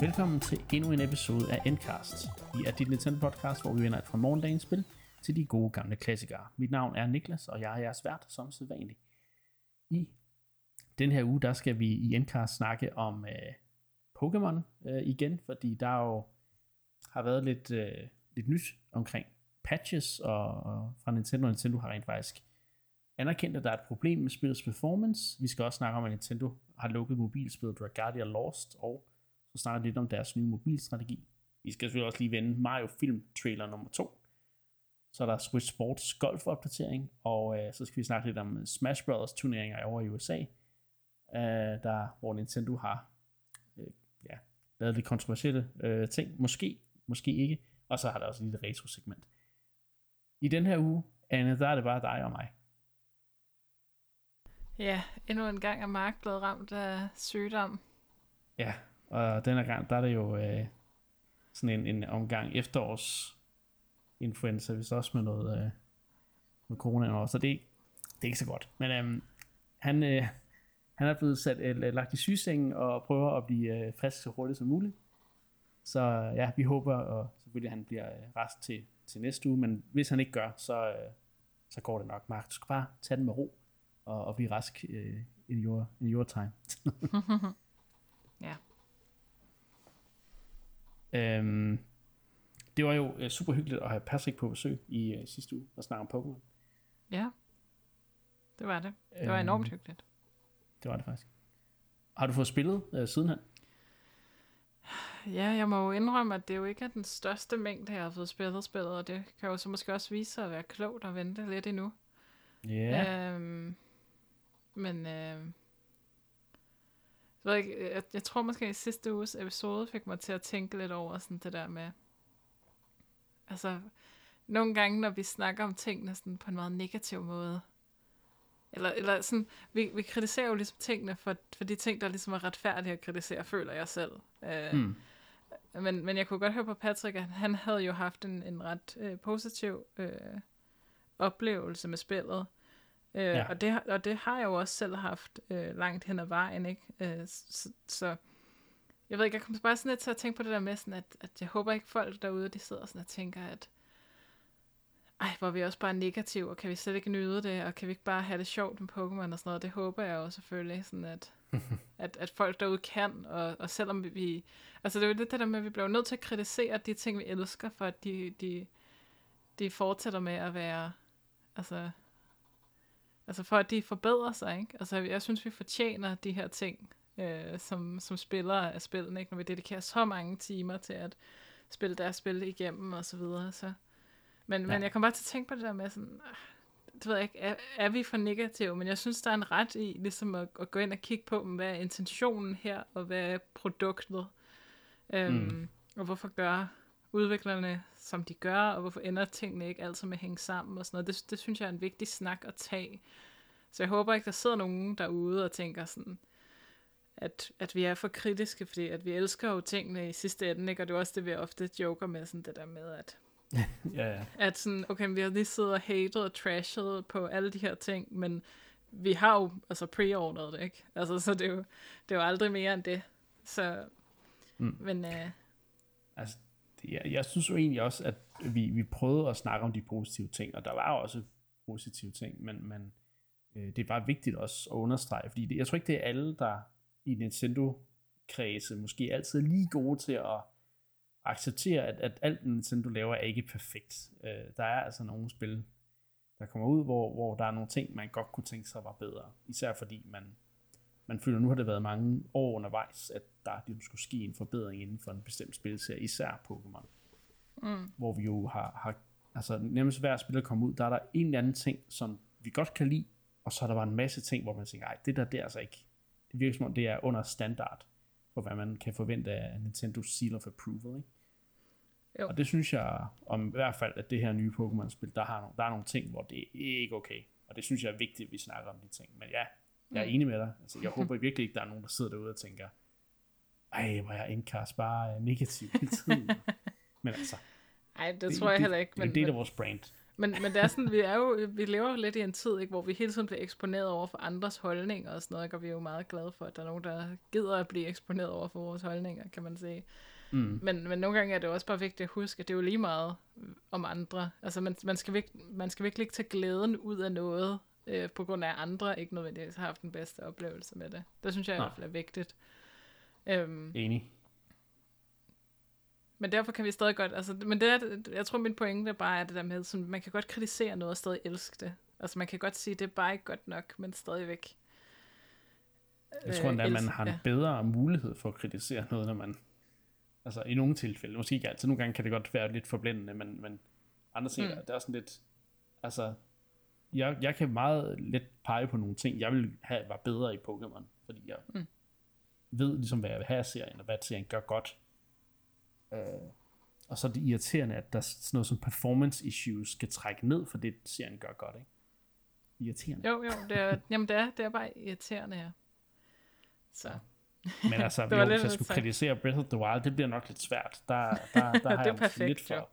Velkommen til endnu en episode af Endcast. Vi er dit Nintendo podcast, hvor vi vender et fra morgendagens spil til de gode gamle klassikere. Mit navn er Niklas, og jeg er jeres vært som sædvanlig. I den her uge, der skal vi i Endcast snakke om øh, Pokémon øh, igen, fordi der jo har været lidt, øh, lidt nyt omkring patches, og, og fra Nintendo, og Nintendo har rent faktisk anerkendt, at der er et problem med spillets performance. Vi skal også snakke om, at Nintendo har lukket mobilspillet Dragalia Lost, og så snakker lidt om deres nye mobilstrategi. Vi skal selvfølgelig også lige vende Mario Film trailer nummer 2. Så er der Switch Sports golf opdatering, og øh, så skal vi snakke lidt om Smash Brothers turneringer over i USA, øh, der, hvor Nintendo har øh, ja, lavet lidt kontroversielle øh, ting. Måske, måske ikke. Og så har der også et lille retro-segment. I den her uge, Anne, der er det bare dig og mig. Ja, endnu en gang er Mark blevet ramt af sygdom. Ja, og denne gang, der er det jo øh, sådan en, en omgang efterårs influenza, hvis også med noget øh, med corona og så det, det er ikke så godt. Men øh, han, øh, han er blevet sat, øh, øh, lagt i sygesengen og prøver at blive øh, frisk så hurtigt som muligt. Så øh, ja, vi håber, og selvfølgelig at han bliver øh, rest til, til næste uge, men hvis han ikke gør, så, øh, så går det nok. Mark, du skal bare tage den med ro og, og blive rask øh, in, your, in your time. ja. Øhm, det var jo øh, super hyggeligt at have Patrick på besøg i øh, sidste uge og snakke om Pokémon. Ja, det var det. Det var øhm, enormt hyggeligt. Det var det faktisk. Har du fået spillet øh, sidenhen? Ja, jeg må jo indrømme, at det jo ikke er den største mængde, jeg har fået spillet spillet, og det kan jo så måske også vise sig at være klogt at vente lidt endnu. Ja. Yeah. Øhm, men øh, jeg, ved ikke, jeg, jeg tror måske, at sidste uges episode fik mig til at tænke lidt over sådan det der med, altså, nogle gange, når vi snakker om tingene sådan på en meget negativ måde, eller, eller sådan, vi, vi kritiserer jo ligesom tingene for, for de ting, der ligesom er retfærdige at kritisere, føler jeg selv. Øh, mm. men, men jeg kunne godt høre på Patrick, at han havde jo haft en, en ret øh, positiv øh, oplevelse med spillet. Øh, ja. og, det, og det har jeg jo også selv haft øh, langt hen ad vejen, ikke? Øh, så, så jeg ved ikke, jeg kommer bare sådan lidt til at tænke på det der med, sådan at, at jeg håber ikke folk derude, de sidder sådan og tænker, at ej, hvor vi også bare negative, og kan vi slet ikke nyde det, og kan vi ikke bare have det sjovt med Pokémon og sådan noget, det håber jeg jo selvfølgelig, sådan at, at, at folk derude kan, og, og selvom vi, altså det er jo lidt det der med, at vi bliver nødt til at kritisere de ting, vi elsker, for at de, de, de fortsætter med at være, altså, altså for at de forbedrer sig, ikke? Altså jeg synes, vi fortjener de her ting, øh, som, som spillere af spillene, ikke? når vi dedikerer så mange timer til at spille deres spil igennem og så videre, så men, ja. men jeg kommer bare til at tænke på det der med sådan, øh, det ved jeg ikke, er, er vi for negative? Men jeg synes, der er en ret i ligesom at, at gå ind og kigge på, hvad er intentionen her, og hvad er produktet? Øhm, mm. Og hvorfor gør udviklerne, som de gør, og hvorfor ender tingene ikke altid med at hænge sammen og sådan noget. Det, det synes jeg er en vigtig snak at tage. Så jeg håber ikke, der sidder nogen derude og tænker sådan, at, at vi er for kritiske, fordi at vi elsker jo tingene i sidste ende, ikke? og det er også det, vi ofte joker med, sådan det der med, at ja, ja. At sådan, okay, vi har lige siddet og hated og trashet på alle de her ting, men vi har jo altså preordret det, ikke? Altså, så det er jo, det er jo aldrig mere end det. Så, mm. men... Uh... Altså, jeg, jeg synes jo egentlig også, at vi, vi prøvede at snakke om de positive ting, og der var også positive ting, men, men øh, det er bare vigtigt også at understrege, fordi det, jeg tror ikke, det er alle, der i Nintendo-kredse måske altid er lige gode til at acceptere, at, at alt Nintendo laver er ikke perfekt. Øh, der er altså nogle spil, der kommer ud, hvor, hvor der er nogle ting, man godt kunne tænke sig var bedre. Især fordi man, man føler, nu har det været mange år undervejs, at der ligesom skulle ske en forbedring inden for en bestemt spilserie, især Pokémon. Mm. Hvor vi jo har, har altså nærmest hver spil, der kommer ud, der er der en eller anden ting, som vi godt kan lide, og så er der bare en masse ting, hvor man tænker, nej, det der, det er altså ikke, det virker som om, det er under standard for hvad man kan forvente af Nintendo Seal of Approval. Ikke? Jo. Og det synes jeg, om i hvert fald, at det her nye Pokémon-spil, der, har, der er nogle ting, hvor det er ikke okay. Og det synes jeg er vigtigt, at vi snakker om de ting. Men ja, jeg er mm. enig med dig. Altså, jeg håber virkelig ikke, der er nogen, der sidder derude og tænker, ej, hvor jeg indkast bare negativ hele tiden. men altså, Nej, det, det tror jeg heller ikke. Men, det er en del af vores brand. Men, men det er sådan, vi, er jo, vi lever jo lidt i en tid, ikke, hvor vi hele tiden bliver eksponeret over for andres holdninger og sådan noget, og vi er jo meget glade for, at der er nogen, der gider at blive eksponeret over for vores holdninger, kan man sige. Mm. Men, men nogle gange er det også bare vigtigt at huske, at det er jo lige meget om andre. Altså man, man, skal, vik, man skal virkelig ikke tage glæden ud af noget, øh, på grund af, at andre ikke nødvendigvis har haft den bedste oplevelse med det. Det synes jeg i hvert fald er vigtigt. Øhm, Enig. Men derfor kan vi stadig godt, altså, men det er, jeg tror min pointe bare er det der med, sådan, man kan godt kritisere noget og stadig elske det. Altså man kan godt sige, det er bare ikke godt nok, men stadigvæk. Jeg tror endda, øh, man har en ja. bedre mulighed for at kritisere noget, når man, altså i nogle tilfælde, måske ikke altid, nogle gange kan det godt være lidt forblændende, men, men andre ting, mm. det er sådan lidt, altså, jeg, jeg kan meget let pege på nogle ting, jeg vil have var bedre i Pokémon, fordi jeg mm. Ved ligesom, hvad jeg vil have af serien, og hvad serien gør godt. Øh, og så er det irriterende, at der sådan noget som performance issues skal trække ned for det, serien gør godt, ikke? Irriterende. Jo, jo, det er, jamen det er, det er bare irriterende, ja. Så. Men altså, jo, hvis jeg skulle kritisere Breath of the Wild, det bliver nok lidt svært. Der, der, der har jeg perfekt, lidt for,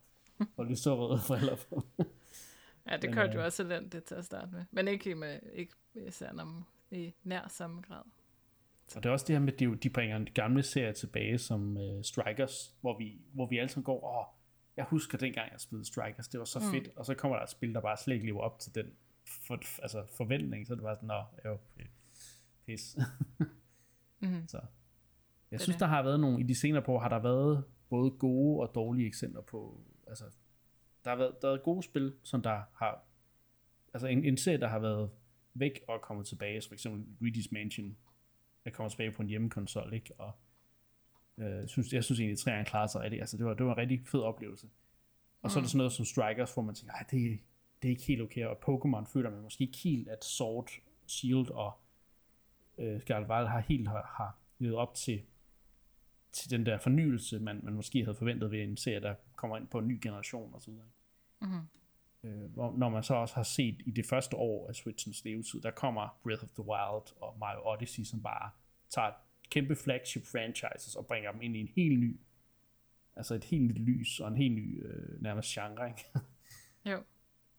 for lidt så røde forældre på. ja, det kørte jo øh, også elendigt til at starte med. Men ikke, med, ikke især om, i nær samme grad. Og det er også det her med, at de, de bringer en gamle serie tilbage som uh, Strikers, hvor vi, hvor vi alle sammen går, åh, jeg husker dengang jeg spillede Strikers, det var så mm. fedt, og så kommer der et spil, der bare slet ikke lever op til den for, altså forventning, så det var sådan, nå, jo, pis. mm. Så jeg det synes, det. der har været nogle, i de senere på, har der været både gode og dårlige eksempler på, altså, der har været, der har været gode spil, som der har, altså en, en serie, der har været væk og kommet tilbage, som for eksempel Luigi's Mansion jeg kommer tilbage på en hjemmekonsol, ikke? Og øh, synes, jeg synes egentlig, at træerne klarede sig rigtig. Altså, det var, det var en rigtig fed oplevelse. Og mm. så er mm. sådan noget som Strikers, hvor man tænker, det, det er ikke helt okay. Og Pokémon føler man måske ikke helt, at Sword, Shield og øh, Scarlet Violet har helt har, har levet op til, til den der fornyelse, man, man måske havde forventet ved en serie, der kommer ind på en ny generation osv. Mm-hmm. Øh, hvor, når man så også har set i det første år af Switchens levetid, der kommer Breath of the Wild og Mario Odyssey, som bare tager kæmpe flagship franchises og bringer dem ind i en helt ny, altså et helt nyt lys og en helt ny øh, nærmest genre, ikke? Jo.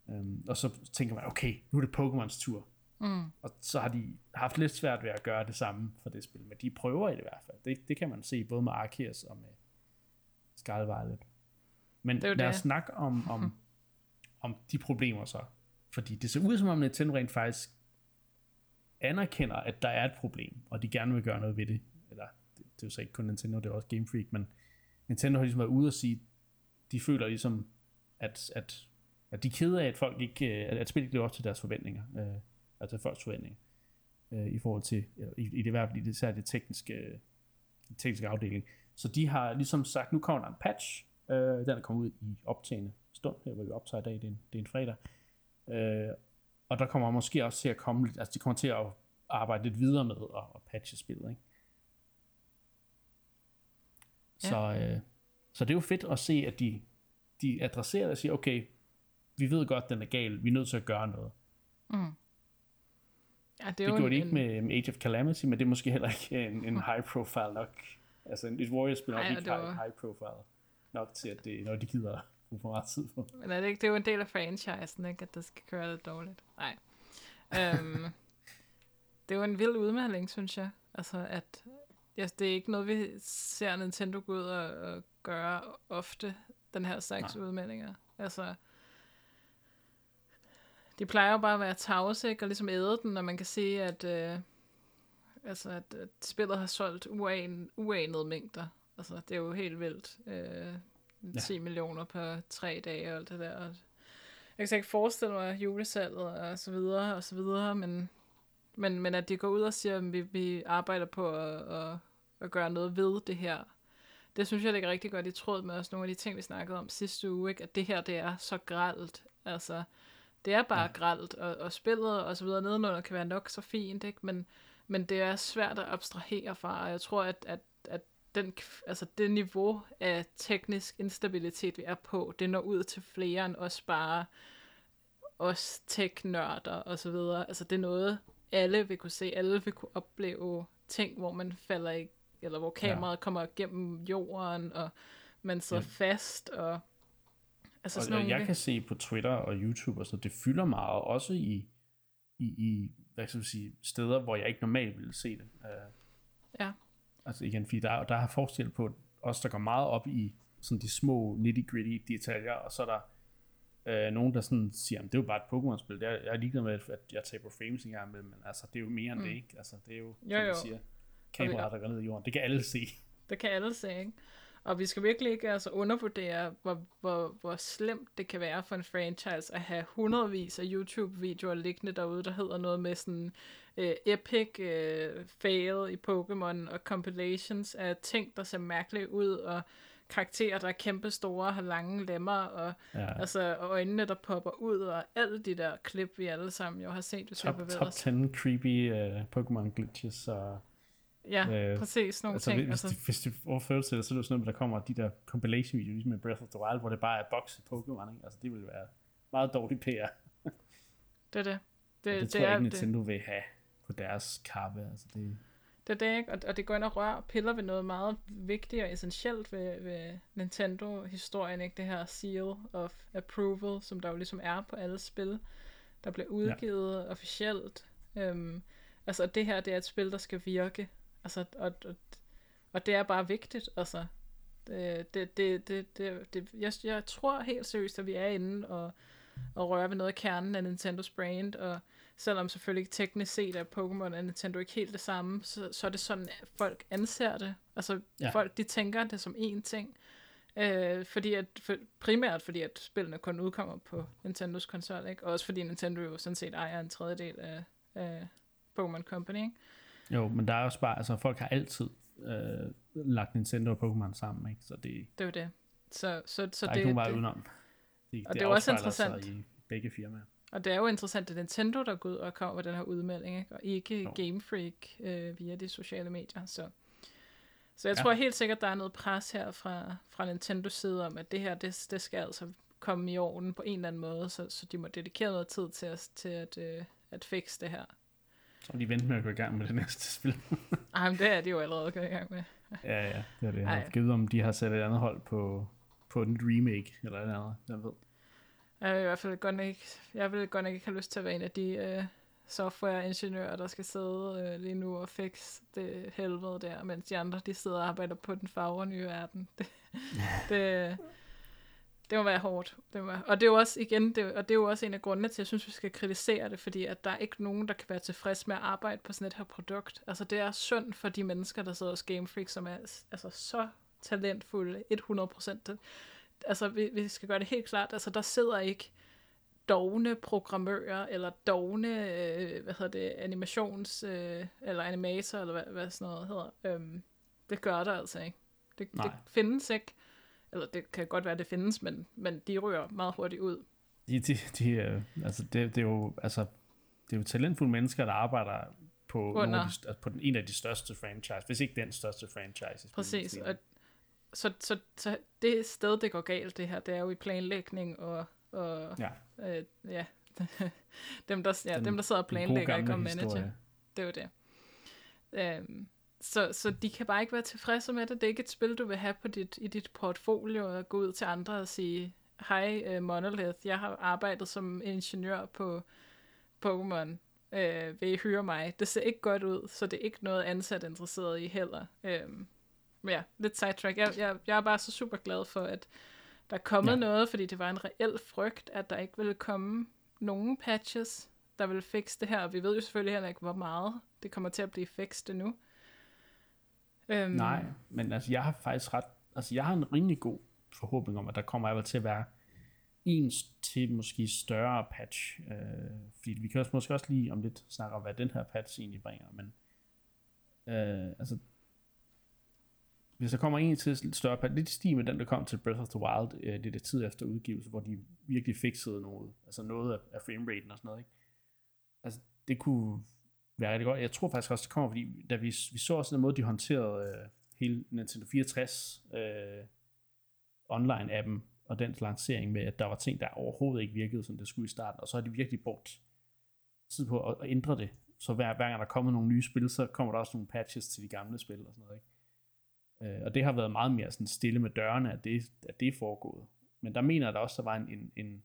øhm, og så tænker man, okay, nu er det Pokémons tur. Mm. Og så har de haft lidt svært ved at gøre det samme for det spil, men de prøver i det i hvert fald. Det, det kan man se både med Arceus og med Scarlet Violet. Men lad os snakke om, om om de problemer så. Fordi det ser ud som om Nintendo rent faktisk anerkender, at der er et problem, og de gerne vil gøre noget ved det. Eller, det, det er jo så ikke kun Nintendo, det er også Game Freak, men Nintendo har ligesom været ude og sige, de føler ligesom, at, at, at de er kede af, at folk ikke, at, at spillet ikke lever op til deres forventninger, øh, altså folks forventninger, øh, i forhold til, i, i det hvert fald især det, det tekniske, øh, tekniske afdeling. Så de har ligesom sagt, nu kommer der en patch, øh, den er kommet ud i optagende stund, her hvor vi optager i dag, det er en, det er en fredag. Øh, og der kommer måske også til at komme lidt, altså de kommer til at arbejde lidt videre med at, at patche spillet, ikke? Ja. Så, øh, så det er jo fedt at se, at de, de adresserer det og siger, okay, vi ved godt, den er gal, vi er nødt til at gøre noget. Mm. Ja, det, det gjorde en, de ikke med, med Age of Calamity, men det er måske heller ikke en, en high profile nok. Altså et Warriors-spil er ikke var... high profile nok til, at det, når de gider bruge for meget tid på. Men er det ikke, det er jo en del af franchisen, ikke? At det skal køre lidt dårligt. Nej. um, det er jo en vild udmelding, synes jeg. Altså, at ja, det er ikke noget, vi ser Nintendo gå ud og, og gøre ofte, den her slags Nej. udmeldinger. Altså, de plejer jo bare at være tavse? Og ligesom æde den, når man kan se, at, øh, altså, at, at spillet har solgt uan, uanede mængder. Altså, det er jo helt vildt. Øh, 10 ja. millioner på tre dage og alt det der. Og jeg kan ikke forestille mig julesalget og så videre og så videre, men, men, men at de går ud og siger, at vi, vi arbejder på at, at, at gøre noget ved det her, det synes jeg ligger rigtig godt i tråd med også nogle af de ting, vi snakkede om sidste uge, ikke? at det her, det er så gralt. Altså, det er bare ja. gralt, og, og spillet og så videre nedenunder kan være nok så fint, ikke? Men, men det er svært at abstrahere fra, og jeg tror, at, at, at den, altså det niveau af teknisk instabilitet, vi er på, det når ud til flere end os bare os tech-nørder og så videre. Altså det er noget, alle vil kunne se, alle vil kunne opleve ting, hvor man falder i, eller hvor kameraet ja. kommer gennem jorden, og man sidder ja. fast, og Altså og, sådan og nogle, jeg kan se på Twitter og YouTube og sådan det fylder meget, også i, i, i hvad skal man sige, steder, hvor jeg ikke normalt ville se det. Uh, Ja. Altså igen, fordi der, er- der er forskel på os, der går meget op i sådan de små nitty-gritty detaljer, og så er der øh, nogen, der sådan siger, "Jamen, det er jo bare et Pokémon-spil. Jeg, jeg er ligeglad med, at jeg taber frames en gang imellem, men altså, det er jo mere end Mm. det, ikke? Altså, det er jo, Jo, som jo. siger, kameraer, der går ned i jorden. Det kan alle se. Det kan alle se, ikke? Og vi skal virkelig ikke altså, undervurdere, hvor, hvor, hvor slemt det kan være for en franchise at have hundredvis af YouTube-videoer liggende derude, der hedder noget med sådan øh, epic øh, fail i Pokémon og compilations af ting, der ser mærkeligt ud, og karakterer, der er kæmpe store, har lange lemmer, og Ja. altså og øjnene, der popper ud, og alle de der klip, vi alle sammen jo har set, hvis vi Top, bevæget top os. 10 creepy uh, Pokémon glitches og Ja, øh, præcis, nogle altså, ting. hvis, Altså, hvis, du overfører til det, så er det sådan noget, der kommer de der compilation videoer, ligesom med Breath of the Wild, hvor det bare er box i Pokémon, ikke? Altså, det vil være meget dårlig PR. Det, det er det. det, Det, det det tror jeg er, ikke, det, Nintendo vil have på deres kappe. Altså, det, Det er det, ikke? Og, og det går ind og rører piller ved noget meget vigtigt og essentielt ved, ved Nintendo-historien, ikke? Det her seal of approval, som der jo ligesom er på alle spil, der bliver udgivet ja. officielt. Øhm, altså, det her, det er et spil, der skal virke. Altså, og, og, og det er bare vigtigt, altså. Det, det, det, det, det, det, jeg, jeg tror helt seriøst, at vi er inde og, og rører ved noget af kernen af Nintendos brand, og selvom selvfølgelig teknisk set er Pokémon og Nintendo ikke helt det samme, så, så er det sådan, at folk anser det. Altså, Ja. folk, de tænker det som én ting. Øh, fordi at, for, primært fordi, at spillene kun udkommer på Nintendos konsol, ikke? Og også fordi Nintendo jo sådan set ejer en tredjedel af, af Pokémon Company, ikke? jo, men der er også bare, altså folk har altid øh, lagt Nintendo og Pokémon sammen, ikke? Så det, Det er jo det. Så, så, så der er det, ikke nogen vej det, udenom. Det, Og det er jo også interessant. i begge firmaer. Og det er jo interessant, at Nintendo, der går ud og kommer med den her udmelding, ikke? og ikke Jo. Game Freak øh, via de sociale medier. Så, så jeg Ja. tror helt sikkert, der er noget pres her fra, fra Nintendos side om, at det her, det, det skal altså komme i orden på en eller anden måde, så, så de må dedikere noget tid til at, til at, øh, at fixe det her. Så de vente med at gå i gang med det næste spil. Ej, men det er de jo allerede gået i gang med. ja, ja, det er det. Jeg har givet om de har sat et andet hold på, på en remake, eller et andet, jeg ved. Jeg vil i hvert fald godt nok ikke, jeg vil godt nok ikke have lyst til at være en af de øh, softwareingeniører, der skal sidde øh, lige nu og fikse det helvede der, mens de andre de sidder og arbejder på den fagre nye verden. Det, det, det må være hårdt. Det må være. Og det er jo også, igen, det, og det er jo også en af grundene til, at jeg synes, vi skal kritisere det, fordi at der er ikke nogen, der kan være tilfreds med at arbejde på sådan et her produkt. Altså det er synd for de mennesker, der sidder hos Game Freak, som er altså, så talentfulde, 100%. Altså vi, vi skal gøre det helt klart, altså der sidder ikke dogne programmører, eller dogne, øh, hvad hedder det, animations, øh, eller animator, eller hvad, hvad sådan noget hedder. Øhm, det gør der altså ikke. Det, Nej. det findes ikke. Eller det kan godt være, det findes, men, men de ryger meget hurtigt ud. De, de, de, øh, altså det, det, er jo, altså, det er jo talentfulde mennesker, der arbejder på, nogle af de, altså på den, en af de største franchise, hvis ikke den største franchise. Præcis. Og, så, så, så det sted, det går galt, det her, det er jo i planlægning og, og Ja, øh, ja, dem, der, ja Den- dem, der sidder og planlægger, ikke og manager. historie. Det er jo det. Øhm, så, så de kan bare ikke være tilfredse med det. Det er ikke et spil, du vil have på dit, i dit portfolio og gå ud til andre og sige, hej uh, Monolith, jeg har arbejdet som ingeniør på Pokémon. Uh, vil I hyre mig? Det ser ikke godt ud, så det er ikke noget ansat interesseret i heller. Øhm, ja, lidt sidetrack. Jeg, jeg, jeg er bare så super glad for, at der er kommet Ja. noget, fordi det var en reel frygt, at der ikke ville komme nogen patches, der vil fikse det her. Og vi ved jo selvfølgelig heller ikke, hvor meget det kommer til at blive fikset endnu. Øhm, Nej, men altså, jeg har faktisk ret, altså, jeg har en rimelig god forhåbning om, at der kommer altså til at være en til måske større patch. Øh, fordi vi kan også, måske også lige om lidt snakke om, hvad den her patch egentlig bringer, men øh, altså, hvis der kommer en til større patch, lidt i stil med den, der kom til Breath of the Wild, øh, det der tid efter udgivelse, hvor de virkelig fikset noget, altså noget af, af frameraten og sådan noget, ikke? Altså, det kunne være rigtig godt. Jeg tror faktisk også, det kommer, fordi da vi, vi så også den måde, de håndterede øh, hele Nintendo 64 øh, online-appen og dens lancering med, at der var ting, der overhovedet ikke virkede, som det skulle i starten, og så har de virkelig brugt tid på at, at ændre det. Så hver, hver gang der kommer nogle nye spil, så kommer der også nogle patches til de gamle spil og sådan noget, ikke? Øh, og det har været meget mere sådan stille med dørene, at det, at det er foregået. Men der mener jeg der også, der var en, en, en,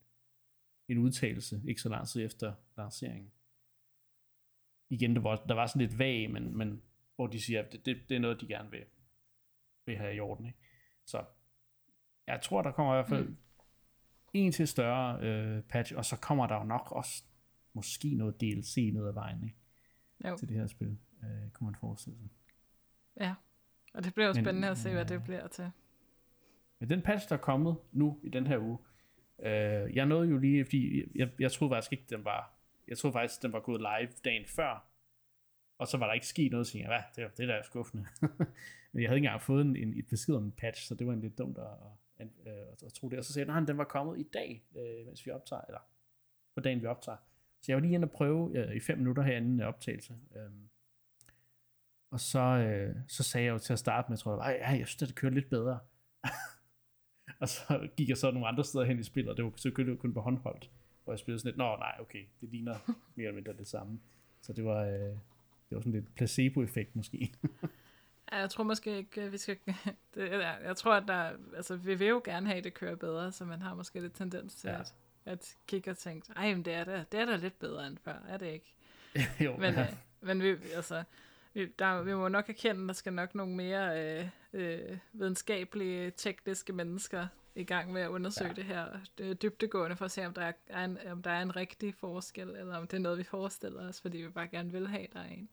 en udtalelse, ikke så lang tid efter lanceringen. Igen, der var, der var sådan lidt vag, men, men hvor de siger, at det, det, det er noget, de gerne vil, vil have i orden. Ikke? Så jeg tror, der kommer i hvert fald mm. en til større øh, patch, og så kommer der jo nok også måske noget DLC ned ad vejen ikke? Jo. til det her spil, øh, kunne man forestille sig. Ja, og det bliver jo spændende Men, at se, hvad det bliver til. Men den patch, der er kommet nu i den her uge, øh, jeg nåede jo lige, fordi jeg, jeg troede faktisk ikke, den var, jeg troede faktisk, den var gået live dagen før, og så var der ikke sket noget, så jeg, hvad, det, det der er skuffende. Men jeg havde ikke engang fået en, en, et besked om en patch, så det var en lidt dumt at, at, at, at, at tro det. Og så sagde han, at den var kommet i dag, øh, mens vi optager, eller på dagen vi optager. Så jeg var lige inde og prøve øh, i fem minutter herinde optagelse. Øh, og så, øh, så sagde jeg jo til at starte med, jeg tror, jeg, jeg synes, at det kører lidt bedre. og så gik jeg så nogle andre steder hen i spillet, og det var så det kun på håndholdt, hvor jeg spillede sådan lidt, nå nej, okay, det ligner mere eller mindre det samme. Så det var, øh, det var sådan lidt placebo-effekt måske. ja, jeg tror måske ikke, vi skal... Det, jeg tror, at der... Altså, vi vil jo gerne have, at det kører bedre, så man har måske lidt tendens til ja. at, at kigge og tænke, ej, men det er da, det er da lidt bedre end før, er det ikke? jo. Men, øh, men vi, altså, vi, der, vi må nok erkende, at der skal nok nogle mere øh, øh, videnskabelige, tekniske mennesker i gang med at undersøge ja. det her det dybtegående, for at se, om der, er en, om der er en rigtig forskel, eller om det er noget, vi forestiller os, fordi vi bare gerne vil have, der er en.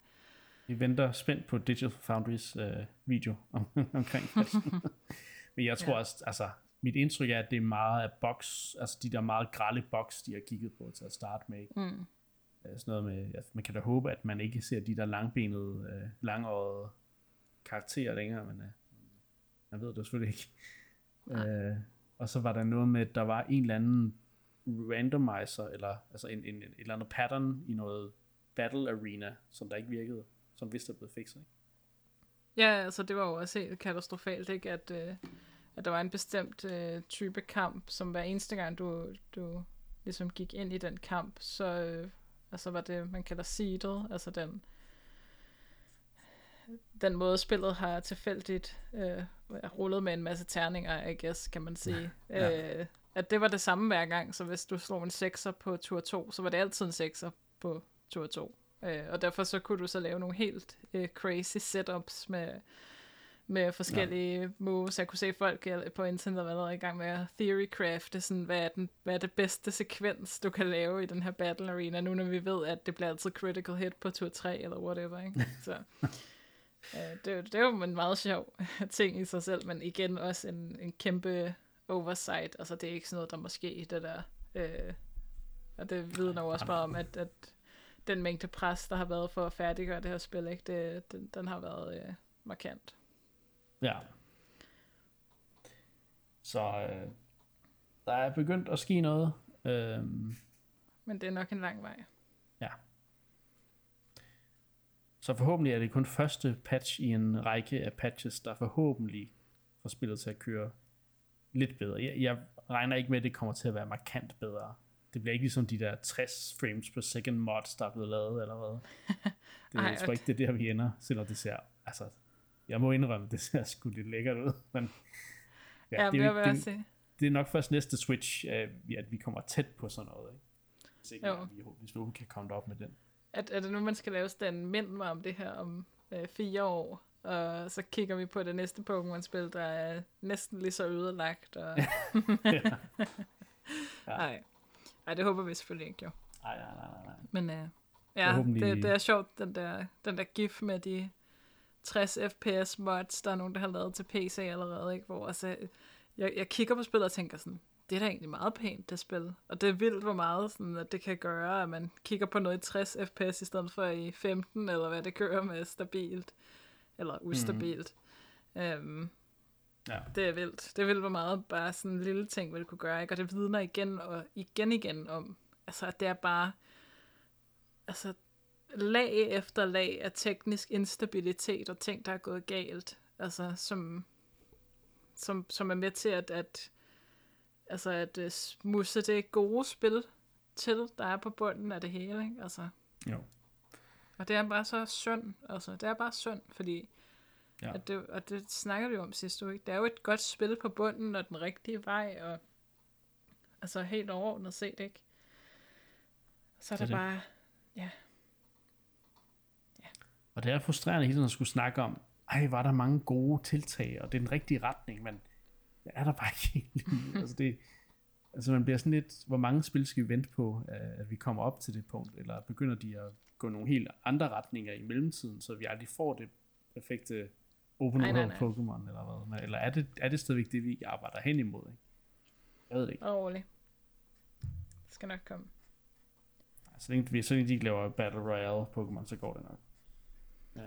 Vi venter spændt på Digital Foundries øh, video om, omkring Men jeg tror ja. også, altså, mit indtryk er, at det er meget af box, altså de der meget grælde box, de har kigget på til at starte med. Ikke? Mm. Øh, sådan noget med, altså, man kan da håbe, at man ikke ser de der langbenede, øh, langårede karakterer længere, men øh, man ved det selvfølgelig ikke. Øh, og så var der noget med, at der var en eller anden randomizer, eller altså en, en, en, et eller andet pattern i noget battle arena, som der ikke virkede, som vist er blevet fikset, ikke? Ja, altså det var jo også helt katastrofalt, ikke? At, øh, at der var en bestemt øh, type kamp, som hver eneste gang du, du ligesom gik ind i den kamp, så øh, altså var det, man kalder seeded, altså den, den måde spillet har tilfældigt øh, rullet med en masse terninger, I guess, kan man sige. Ja. Øh, at det var det samme hver gang, så hvis du slog en 6'er på tur 2, så var det altid en 6'er på tur 2. Øh, og derfor så kunne du så lave nogle helt øh, crazy setups med med forskellige ja. moves. Jeg kunne se folk på internet været i gang med at theorycrafte, sådan, hvad, er den, hvad er det bedste sekvens, du kan lave i den her battle arena, nu når vi ved, at det bliver altid critical hit på tur 3 eller whatever. Ikke? Så, øh, det, det er jo en meget sjov ting i sig selv, men igen også en, en kæmpe oversight. Altså det er ikke sådan noget, der måske det der... Øh, og det vidner jo også bare om, at, at den mængde pres, der har været for at færdiggøre det her spil, ikke? Det, den, den har været øh, markant. Ja. Så øh, der er begyndt at ske noget. Øhm, Men det er nok en lang vej. Ja. Så forhåbentlig er det kun første patch i en række af patches, der forhåbentlig får spillet til at køre lidt bedre. Jeg, jeg regner ikke med, at det kommer til at være markant bedre. Det bliver ikke ligesom de der 60 frames per second mods, der er blevet lavet eller hvad. Det, Ej, tror okay. ikke, det er der, vi ender, selvom det ser altså, jeg må indrømme, det ser sgu lidt lækkert ud. Men ja, ja det, er, det, det, det er nok først næste Switch, at vi kommer tæt på sådan noget. Ikke? Hvis, ikke jo. vi, hvis vi kan komme op med den. At, er det nu, man skal lave sådan en mind mig om det her om øh, fire år, og så kigger vi på det næste Pokémon-spil, der er næsten lige så ødelagt. Og ja. ja. Ej, det håber vi selvfølgelig ikke, jo. Nej, nej, nej, nej. Men øh, ja, det, det er sjovt, den der, den der gif med de 60 fps mods, der er nogen, der har lavet til PC allerede, ikke? hvor altså, jeg, jeg kigger på spillet og tænker sådan, det er da egentlig meget pænt, det spil. Og det er vildt, hvor meget sådan, at det kan gøre, at man kigger på noget i 60 fps i stedet for i 15, eller hvad det kører med stabilt, eller ustabilt. Mm. Øhm, ja. Det er vildt. Det er vildt, hvor meget bare sådan en lille ting vil kunne gøre, ikke? Og det vidner igen og igen igen om, altså, at det er bare, altså, lag efter lag af teknisk instabilitet og ting, der er gået galt, altså som, som, som er med til at, at altså at uh, smusse det gode spil til, der er på bunden af det hele, ikke? Altså. Jo. Og det er bare så synd, altså det er bare synd, fordi ja. at det, og det snakker vi om sidste uge, ikke? Det er jo et godt spil på bunden og den rigtige vej, og Altså helt overordnet set, ikke? Så er Det det. bare, ja, Og det er frustrerende hele tiden at skulle snakke om, ej, var der mange gode tiltag, og det er den rigtige retning, men det er der bare ikke helt altså, det, altså man bliver sådan lidt, hvor mange spil skal vi vente på, at vi kommer op til det punkt, eller begynder de at gå nogle helt andre retninger i mellemtiden, så vi aldrig får det perfekte open world Pokémon, eller hvad? Eller er det, er det stadigvæk det, vi arbejder hen imod? Ikke? Jeg ved det ikke. rolig. Det skal nok komme. Så længe, så længe de ikke laver Battle Royale Pokémon, så går det nok. Ja.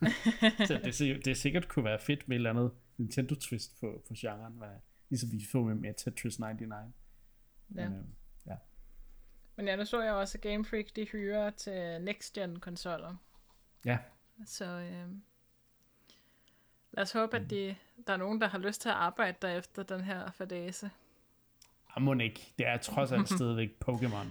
så det, det sikkert kunne være fedt med et eller andet Nintendo twist på, på genren, hvad, ligesom vi får med, med Tetris 99. Ja. Men, øh, ja. Men ja, nu så jeg også, at Game Freak, de hyrer til next-gen konsoller. ja, Så øh, lad os håbe, at de, der er nogen, der har lyst til at arbejde der efter den her fadase. må ikke. Det er trods alt stadigvæk Pokémon.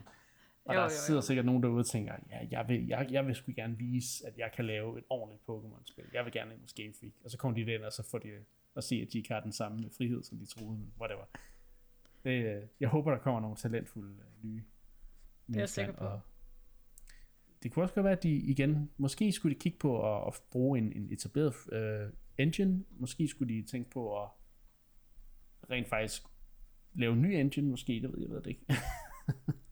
Og Jo, der jo, sidder jo. sikkert nogen derude og tænker, ja, jeg vil, jeg, jeg vil sgu gerne vise, at jeg kan lave et ordentligt Pokémon-spil. Jeg vil gerne ind hos Game Freak. Og så kommer de derind, og så får de at se, at de ikke har den samme frihed, som de troede, men whatever. Det, øh, jeg håber, der kommer nogle talentfulde øh, nye jeg mennesker sikker ind, på. Og det kunne også godt være, at de igen, måske skulle de kigge på at, at bruge en, en etableret øh, engine. Måske skulle de tænke på at rent faktisk lave en ny engine, måske. Det ved jeg ved det ikke.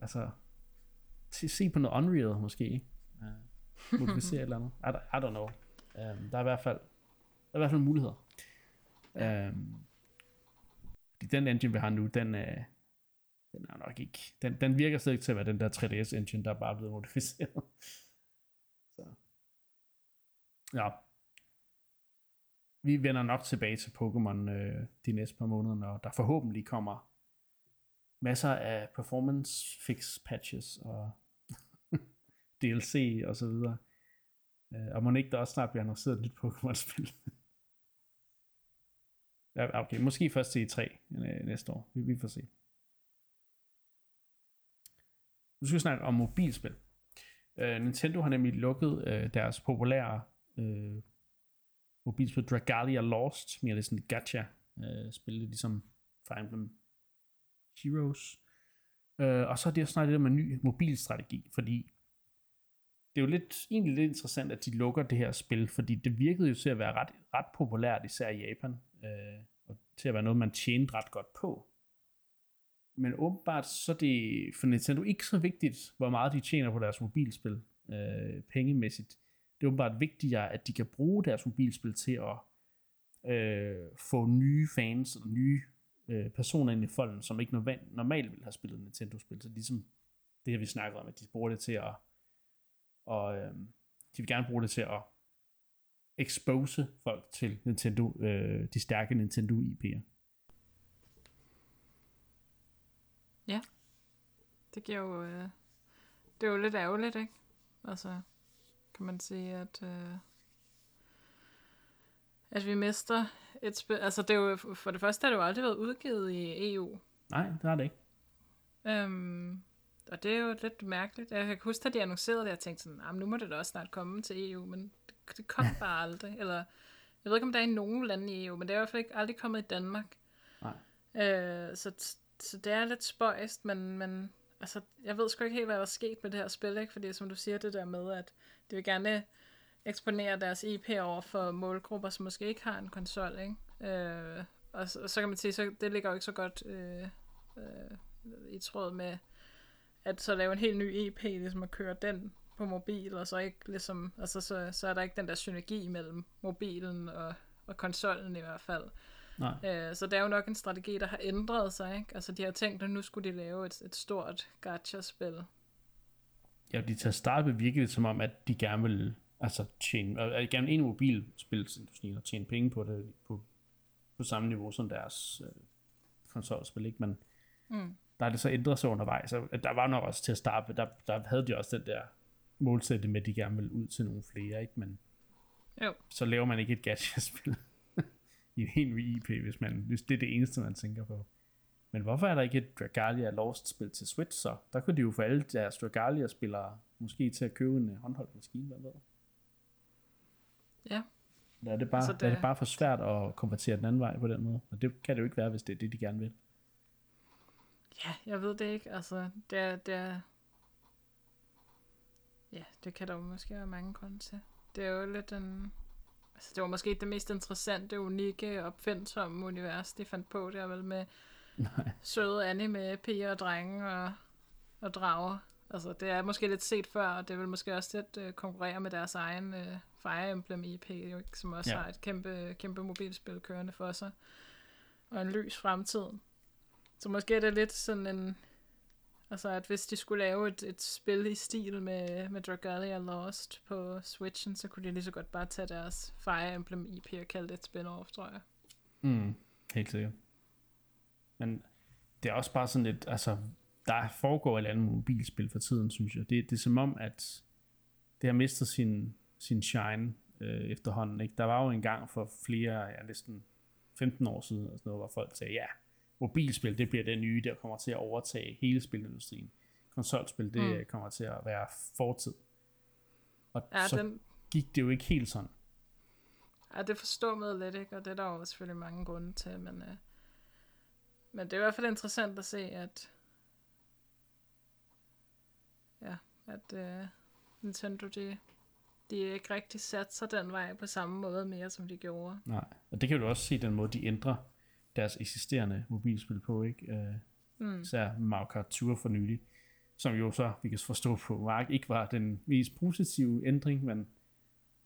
Ja. Altså, se, på noget Unreal måske. ikke? Uh, modificere et eller andet. I, I don't know. Um, der er i hvert fald der er i hvert fald muligheder. Um, fordi den engine, vi har nu, den er, den er nok ikke, den, den virker slet ikke til at være den der 3DS engine, der er bare blevet modificeret. Så. Ja. Vi vender nok tilbage til Pokémon øh, de næste par måneder, når der forhåbentlig kommer masser af performance fix patches og DLC og så videre. Øh, og må ikke der også snart bliver annonceret et nyt Pokémon-spil. ja, okay, måske først e til 3 øh, næste år. Vi, vi får se. Nu skal vi snakke om mobilspil. Uh, Nintendo har nemlig lukket uh, deres populære uh, mobilspil Dragalia Lost, mere lidt sådan et gacha-spil, uh, ligesom Fire Emblem Heroes. Øh, og så er det også snart det der om en ny mobilstrategi, fordi det er jo lidt, egentlig lidt interessant, at de lukker det her spil, fordi det virkede jo til at være ret, ret populært, især i Japan, øh, og til at være noget, man tjente ret godt på. Men åbenbart så er det for Nintendo ikke så vigtigt, hvor meget de tjener på deres mobilspil øh, pengemæssigt. Det er åbenbart vigtigere, at de kan bruge deres mobilspil til at øh, få nye fans og nye øh, personer ind i folden, som ikke normalt, normalt ville have spillet Nintendo-spil. Så ligesom det her, vi snakker om, at de bruger det til at og øh, de vil gerne bruge det til at expose folk til Nintendo, øh, de stærke Nintendo IP'er. Ja, Det giver jo... Øh, det er jo lidt ærgerligt, ikke? Altså, kan man sige, at... Øh, at vi mister et spil... Altså, det er jo... For det første har det jo aldrig været udgivet i EU. Nej, det har det ikke. Øhm, og det er jo lidt mærkeligt. Jeg kan huske, at de annoncerede det, jeg tænkte sådan, "Ah, nu må det da også snart komme til EU, men det, det kom bare aldrig. Eller, jeg ved ikke, om der er i nogen lande i EU, men det er i hvert fald ikke aldrig kommet i Danmark. Nej. Øh, så, så det er lidt spøjst, men, men altså, jeg ved sgu ikke helt, hvad der er sket med det her spil, ikke? fordi som du siger, det der med, at de vil gerne eksponere deres IP over for målgrupper, som måske ikke har en konsol, ikke? Øh, og så, så kan man sige, så det ligger jo ikke så godt øh, øh, i tråd med, at så lave en helt ny EP, ligesom at køre den på mobil, og så ikke ligesom, altså så, så er der ikke den der synergi mellem mobilen og, og konsollen i hvert fald. Nej. Øh, så det er jo nok en strategi, der har ændret sig, ikke? Altså de har tænkt, at nu skulle de lave et, et stort gacha-spil. Ja, de tager start med virkelig som om, at de gerne vil altså tjene, og gerne en mobilspilsindustrien og tjene penge på det på, på samme niveau som deres øh, konsolspil, ikke? Men Mm. der er det så ændret sig undervejs, så der var nok også til at starte der, der havde de også den der målsætning med, at de gerne vil ud til nogle flere, ikke? Men Jo. så laver man ikke et gacha-spil i en helt IP, hvis, man, hvis det er det eneste, man tænker på. Men hvorfor er der ikke et Dragalia Lost-spil til Switch så? Der kunne de jo få alle deres Dragalia-spillere måske til at købe en håndholdt maskine, hvad ved jeg. Ja. Der er det bare, altså det... Der er det bare for svært at konvertere den anden vej på den måde. Og det kan det jo ikke være, hvis det er det, de gerne vil. Ja, jeg ved det ikke. Altså, det er, det er... Ja, det kan der jo måske være mange grunde til. Det er jo lidt en... Altså, det var måske det mest interessante, unikke, opfindsomme univers, de fandt på. Det er vel med Nej. søde anime, piger og drenge og, og drager. Altså, det er måske lidt set før, og det vil måske også lidt uh, konkurrere med deres egen uh, Fire Emblem jo, ikke? som også ja. har et kæmpe, kæmpe mobilspil kørende for sig. Og en lys fremtid. Så måske er det lidt sådan en... Altså, at hvis de skulle lave et, et spil i stil med, med Dragalia Lost på Switchen, så kunne de lige så godt bare tage deres Fire Emblem IP og kalde det et spin-off, tror jeg. Mm, helt sikkert. Men det er også bare sådan lidt, altså, der foregår et eller andet mobilspil for tiden, synes jeg. Det, det er som om, at det har mistet sin, sin shine øh, efterhånden. Ikke? Der var jo en gang for flere, ja, næsten 15 år siden, sådan noget, hvor folk sagde, ja, mobilspil, det bliver det nye, der kommer til at overtage hele spilindustrien. Konsolspil, det mm. kommer til at være fortid. Og ja, så den... gik det jo ikke helt sådan. Ja, det forstår mig lidt, ikke? Og det er der jo selvfølgelig mange grunde til, men, øh, men det er i hvert fald interessant at se, at ja, at øh, Nintendo, de, de ikke rigtig sat sig den vej på samme måde mere, som de gjorde. Nej, og det kan du også se den måde, de ændrer deres eksisterende mobilspil på, ikke? Øh, mm. Især Mario Kart Tour for nylig, som jo så, vi kan forstå på Mark, ikke var den mest positive ændring, men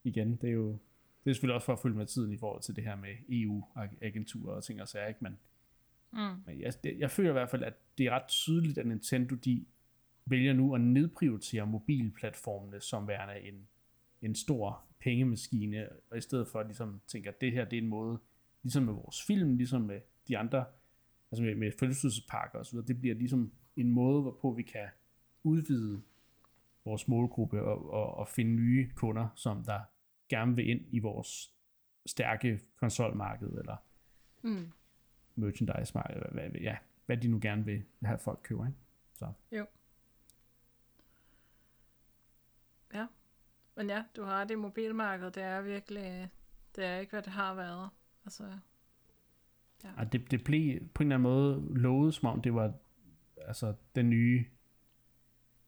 igen, det er jo det er selvfølgelig også for at følge med tiden i forhold til det her med EU-agenturer og ting og sager, ikke? Men, mm. men jeg, det, jeg føler i hvert fald, at det er ret tydeligt, at Nintendo, de vælger nu at nedprioritere mobilplatformene som værende en, en stor pengemaskine, og i stedet for ligesom tænke, at det her det er en måde, ligesom med vores film, ligesom med de andre, altså med, med så videre, det bliver ligesom en måde, hvorpå vi kan udvide vores målgruppe og, og, og finde nye kunder, som der gerne vil ind i vores stærke konsolmarked, eller mm. merchandise-marked, hvad, hvad, ja, hvad de nu gerne vil have folk køber, ikke? Så. Jo. Ja, men ja, du har det mobilmarked, det er virkelig, det er ikke, hvad det har været. Altså, ja. Og det, det blev på en eller anden måde lovet, som om det var altså den nye,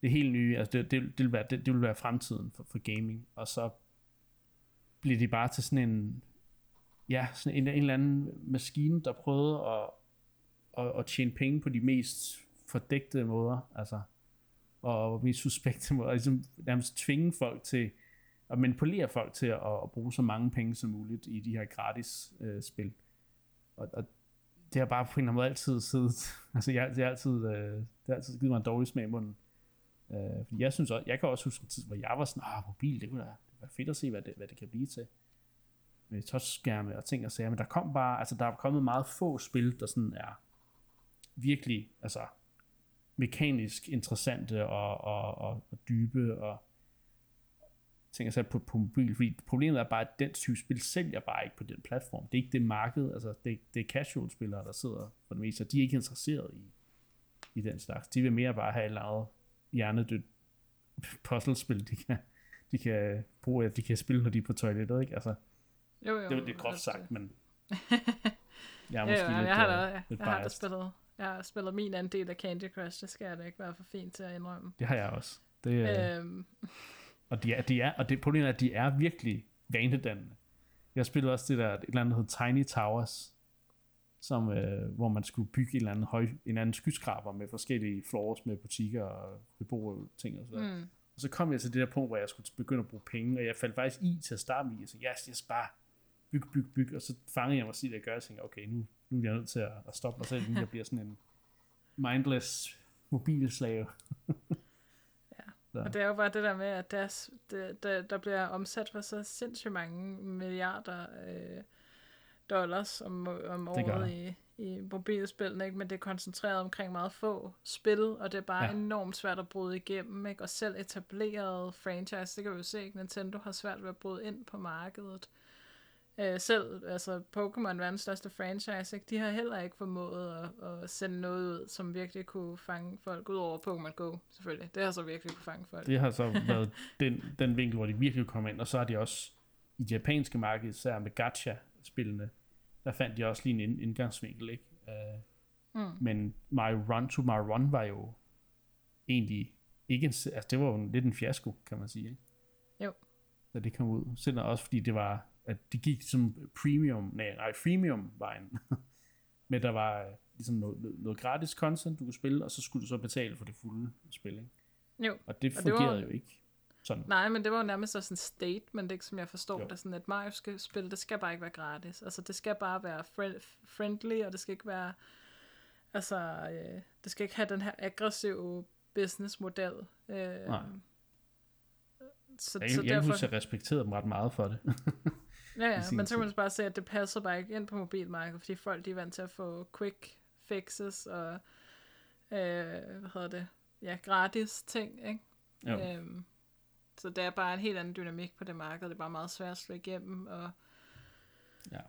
det helt nye, altså det, det, det, vil, være, det, det vil være fremtiden for, for gaming, og så blev de bare til sådan en, ja, sådan en, en eller anden maskine, der prøvede at, at, at tjene penge på de mest fordægte måder, altså, og mest suspekte måder, ligesom nærmest tvinge folk til, og manipulere folk til at, at bruge så mange penge som muligt i de her gratis øh, spil. Og, og det har bare på en eller anden måde altid siddet, altså jeg, det, har altid, øh, det har altid givet mig en dårlig smag i munden. Øh, fordi jeg synes også, jeg kan også huske en tid, hvor jeg var sådan, ah, mobil, det kunne da det være fedt at se, hvad det, hvad det kan blive til. Med touchskærme og ting og sager, men der kom bare, altså der er kommet meget få spil, der sådan er virkelig, altså mekanisk interessante og, og, og, og dybe og ting jeg på, på mobil, fordi problemet er bare, at den type spil sælger bare ikke på den platform. Det er ikke det marked, altså det, det er casual spillere, der sidder for det meste, og de er ikke interesseret i, i den slags. De vil mere bare have et eller andet hjernedødt puzzlespil, de kan, de kan bruge, at de kan spille, når de er på toilettet, ikke? Altså, jo, jo, det er lidt groft sagt, altså. men jeg er måske jo, jo, lidt, jeg har da, jeg, jeg har da spillet, jeg har spillet min andel af Candy Crush, det skal jeg da ikke være for fint til at indrømme. Det har jeg også. Det, øhm. Og, de er, de er, og det problemet er, at de er virkelig vanedannende. Jeg spillede også det der, et eller andet, der hedder Tiny Towers, som, øh, hvor man skulle bygge en eller anden, høj, en eller anden skyskraber med forskellige floors med butikker og beboere ting og så mm. Og så kom jeg til det der punkt, hvor jeg skulle begynde at bruge penge, og jeg faldt faktisk i til at starte med, og så yes, yes, bare byg, byg, byg, og så fangede jeg mig det at gøre, og tænkte, okay, nu, nu er jeg nødt til at, at stoppe mig selv, inden jeg bliver sådan en mindless mobilslave. Så. Og det er jo bare det der med, at der, der, der bliver omsat for så sindssygt mange milliarder øh, dollars om, om året i, i mobilspillene, ikke? men det er koncentreret omkring meget få spil, og det er bare ja. enormt svært at bryde igennem, ikke? og selv etableret franchise, det kan vi jo se, ikke? Nintendo har svært ved at bryde ind på markedet. Øh, selv, altså Pokémon, verdens største franchise, ikke? de har heller ikke formået at, at sende noget ud, som virkelig kunne fange folk, ud over Pokémon Go, selvfølgelig. Det har så virkelig kunne fange folk. Det har så været den, den vinkel, hvor de virkelig kom ind, og så har de også i det japanske marked, især med gacha-spillene, der fandt de også lige en indgangsvinkel, ikke? Uh, mm. Men Mario Run to Mario Run var jo egentlig ikke en, altså det var jo lidt en fiasko, kan man sige, ikke? Jo. Da det kom ud. Selvom også fordi det var, at det gik som premium, nej, nej freemium vejen. Men der var øh, ligesom noget, noget, gratis content, du kunne spille, og så skulle du så betale for det fulde spil, ikke? Jo. Og det fungerede og det var, jo ikke sådan. Nej, men det var jo nærmest også en statement, ikke, som jeg forstår jo. det, sådan at Mario skal spille, det skal bare ikke være gratis. Altså, det skal bare være friendly, og det skal ikke være, altså, øh, det skal ikke have den her aggressive businessmodel. Øh, Nej. Så, jeg, så jeg derfor... husker, jeg respekterede dem ret meget for det. ja, ja, men så kan man bare se, at det passer bare ikke ind på mobilmarkedet, fordi folk de er vant til at få quick fixes og, øh, hvad hedder det, ja, gratis ting, ikke? Jo. Øhm, så det er bare en helt anden dynamik på det marked. Det er bare meget svært at slå igennem. Og... Ja.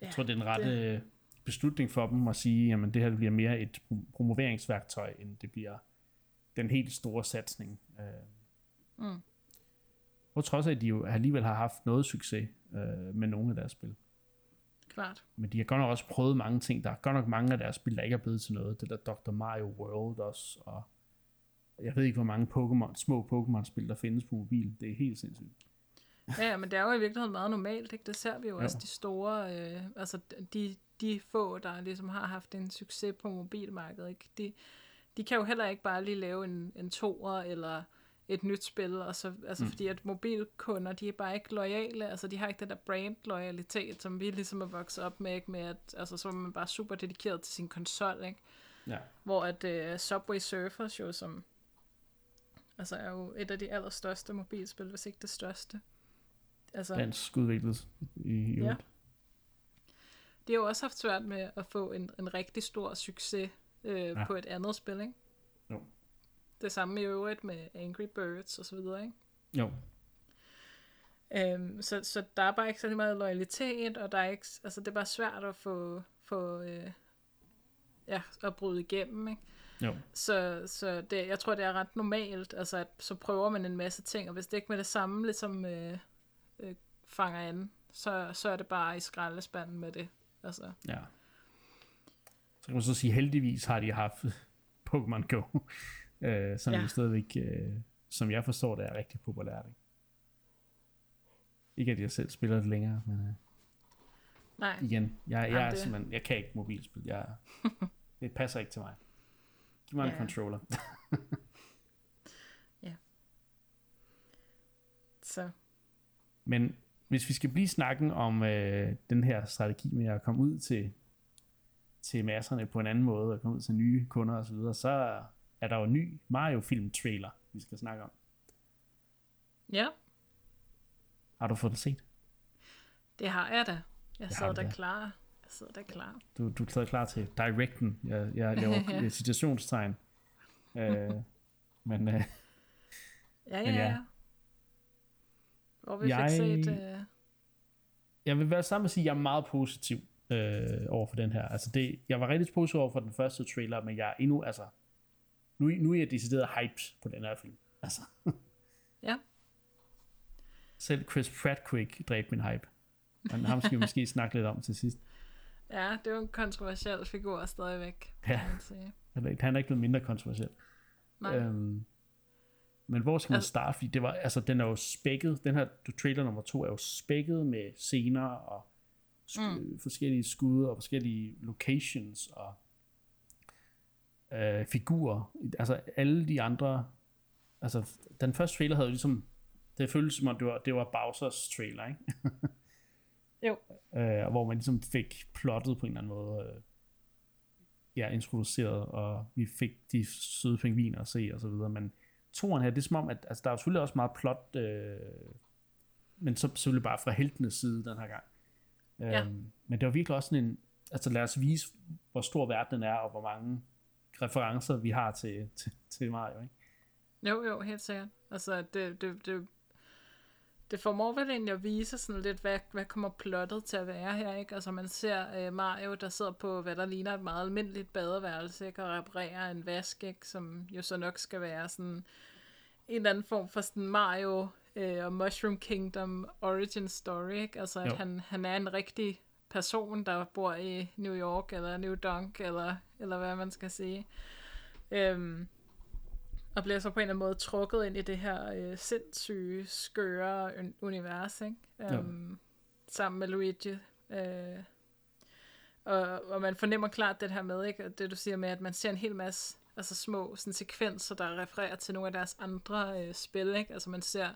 Jeg tror, det er en rette det... beslutning for dem at sige, jamen det her bliver mere et promoveringsværktøj, end det bliver den helt store satsning. Øh. Mm. På trods af, at de jo alligevel har haft noget succes øh, med nogle af deres spil. Klart. Men de har godt nok også prøvet mange ting. Der er godt nok mange af deres spil, der ikke er blevet til noget. Det der Dr. Mario World også, og jeg ved ikke, hvor mange Pokemon, små Pokémon-spil, der findes på mobil. Det er helt sindssygt. Ja, men det er jo i virkeligheden meget normalt, ikke? Det ser vi jo ja. også de store, øh, altså de, de få, der ligesom har haft en succes på mobilmarkedet, ikke? De, de kan jo heller ikke bare lige lave en, en toer eller et nyt spil, og så, altså mm. fordi at mobilkunder, de er bare ikke lojale, altså de har ikke den der brand-loyalitet, som vi ligesom er vokset op med, ikke? med at, altså så er man bare super dedikeret til sin konsol, ikke? Ja. Hvor at uh, Subway Surfers jo, som Altså er jo et af de allerstørste mobilspil, hvis ikke det største. Altså, Dansk udviklet i, i ja. De har jo også haft svært med at få en, en rigtig stor succes øh, ja. på et andet spil, ikke? Det samme i øvrigt med Angry Birds og så videre, ikke? Jo. Øhm, så, så der er bare ikke så meget loyalitet, og der er ikke, altså det er bare svært at få, få øh, ja, at bryde igennem, ikke? Jo. Så, så det, jeg tror, det er ret normalt, altså at så prøver man en masse ting, og hvis det ikke med det samme ligesom øh, øh, fanger an, så, så er det bare i skraldespanden med det. Altså. Ja. Så kan man så sige, heldigvis har de haft Pokémon Go, øh, som ja. jo stadigvæk, øh, som jeg forstår det, er rigtig populært. Ikke? ikke at jeg selv spiller det længere, men øh, Nej. igen, jeg, jeg, er det... simpelthen, jeg kan ikke mobilspil. Jeg, det passer ikke til mig. Giv mig ja. en controller. ja. Så. Men hvis vi skal blive snakken om øh, den her strategi med at komme ud til, til masserne på en anden måde, og komme ud til nye kunder osv., så, videre, så er der jo en ny Mario-film-trailer, vi skal snakke om. Ja. Har du fået det set? Det har jeg da. Jeg sad der klar. Jeg sidder da klar. Du, du sidder klar til directen. Jeg, jeg laver ja. citationstegn. øh, men, øh, ja, ja, men ja. Hvor vi jeg, fik set... Øh... Jeg vil være sammen og sige, at jeg er meget positiv øh, over for den her. Altså det, jeg var rigtig positiv over for den første trailer, men jeg er endnu, altså, nu, nu er jeg decideret hyped på den her film. Altså. ja. Selv Chris Pratt dræbte min hype. Men ham skal vi måske snakke lidt om til sidst. Ja, det er jo en kontroversiel figur stadigvæk, ja. man sige. Han er ikke blevet mindre kontroversiel. Nej. Øhm, men hvor skal man altså, starte? Fordi det var, altså, den er jo spækket, den her trailer nummer to er jo spækket med scener og sk- mm. forskellige skud og forskellige locations og øh, figurer. Altså alle de andre, altså den første trailer havde jo ligesom, det føltes som om det var, det var Bowsers trailer, ikke? Jo. Øh, hvor man ligesom fik plottet på en eller anden måde, øh, ja, introduceret, og vi fik de søde pingviner at se, og så videre, men toren her, det er som om, at altså, der er selvfølgelig også meget plot, øh, men så selvfølgelig bare fra heltenes side den her gang. Ja. Øhm, men det var virkelig også sådan en, altså lad os vise, hvor stor verdenen er, og hvor mange referencer vi har til, til, til Mario, ikke? Jo, jo, helt sikkert. Altså, det, det, det det formår vel egentlig at vise sådan lidt, hvad, hvad kommer plottet til at være her, ikke? Altså man ser uh, Mario, der sidder på, hvad der ligner et meget almindeligt badeværelse, ikke? Og reparerer en vask, ikke? Som jo så nok skal være sådan en eller anden form for sådan Mario øh, og Mushroom Kingdom Origin Story, ikke? Altså, at han, han er en rigtig person, der bor i New York, eller New Dunk, eller, eller hvad man skal sige. Øhm, og bliver så på en eller anden måde trukket ind i det her øh, sindssyge, skøre univers, ikke? Øhm, sammen med Luigi. Øh, og, og man fornemmer klart det her med, ikke? det du siger med, at man ser en hel masse altså små sådan, sekvenser, der refererer til nogle af deres andre øh, spil. Ikke? Altså man ser,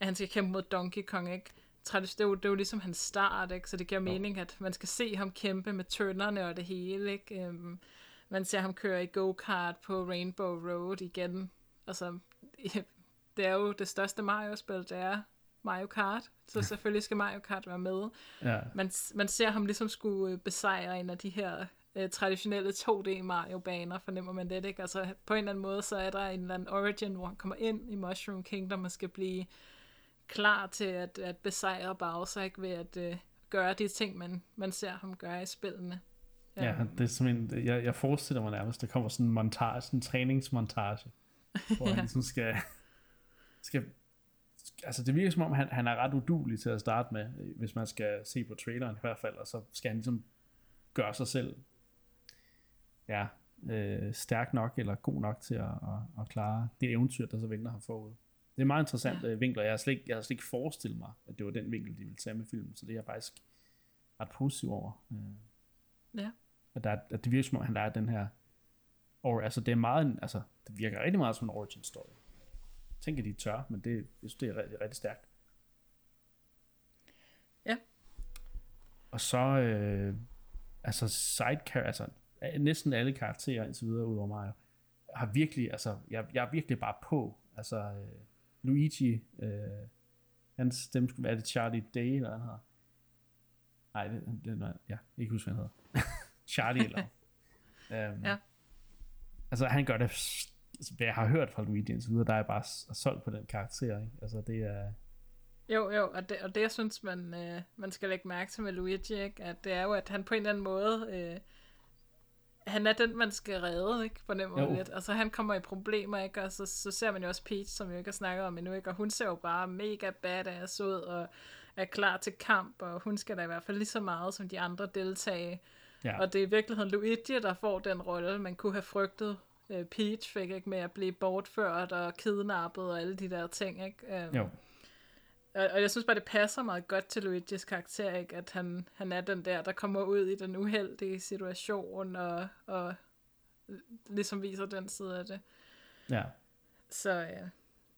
at han skal kæmpe mod Donkey Kong. Ikke? Det er, jo, det jo ligesom hans start, ikke? så det giver mening, at man skal se ham kæmpe med tønderne og det hele. Ikke? Øhm, man ser ham køre i go-kart på Rainbow Road igen. Altså, det er jo det største Mario-spil, det er Mario Kart, så selvfølgelig skal Mario Kart være med. Ja. Man, man ser ham ligesom skulle øh, besejre en af de her øh, traditionelle 2D Mario-baner, fornemmer man det, ikke? Altså på en eller anden måde, så er der en eller anden origin, hvor han kommer ind i Mushroom Kingdom og skal blive klar til at, at besejre Bowser, ikke? Ved at øh, gøre de ting, man, man ser ham gøre i spillene. Ja, um, det er simpelthen, jeg, jeg forestiller mig nærmest, der kommer sådan en montage, sådan en træningsmontage, hvor ja. han ligesom skal, skal altså det virker som om, han, han er ret udulig til at starte med, hvis man skal se på traileren i hvert fald, og så skal han ligesom gøre sig selv ja, øh, stærk nok, eller god nok til at, at, at klare det eventyr, der så venter ham forud. Det er meget interessant ja. Øh, vinkler. Jeg har, slet ikke, jeg har slet ikke forestillet mig, at det var den vinkel, de ville tage med filmen, så det er jeg faktisk ret positiv over. Øh, ja. At, der, at det virker som om, han lærer den her, og altså det er meget, altså det virker rigtig meget som en origin story tænker, de tør, men det, jeg synes, det er rigtig, rigtig stærkt. Ja. Og så, øh, altså sidecar, altså næsten alle karakterer indtil videre, udover mig, har virkelig, altså, jeg, jeg er virkelig bare på, altså, øh, Luigi, øh, hans stemme skulle være det Charlie Day, eller hvad han hedder. Nej, det, det er, ja, ikke huske, hvad han hedder. Charlie eller um, ja. Altså, han gør det Altså, hvad jeg har hørt fra Luigi indtil videre, der er bare solgt på den karakter, ikke? Altså det er... Jo, jo, og det, og det jeg synes, man, øh, man skal lægge mærke til med Luigi, ikke? at det er jo, at han på en eller anden måde, øh, han er den, man skal redde, ikke? På den måde lidt. Altså han kommer i problemer, ikke? Og så, så ser man jo også Peach, som vi ikke har snakket om endnu, ikke? Og hun ser jo bare mega badass ud, og er klar til kamp, og hun skal da i hvert fald lige så meget som de andre deltage. Ja. Og det er i virkeligheden Luigi, der får den rolle, man kunne have frygtet øh, Peach fik, ikke, med at blive bortført og kidnappet og alle de der ting, ikke? Um, jo. Og, og jeg synes bare, det passer meget godt til Luigis karakter, ikke? At han, han er den der, der kommer ud i den uheldige situation og, og ligesom viser den side af det. Ja. Så ja,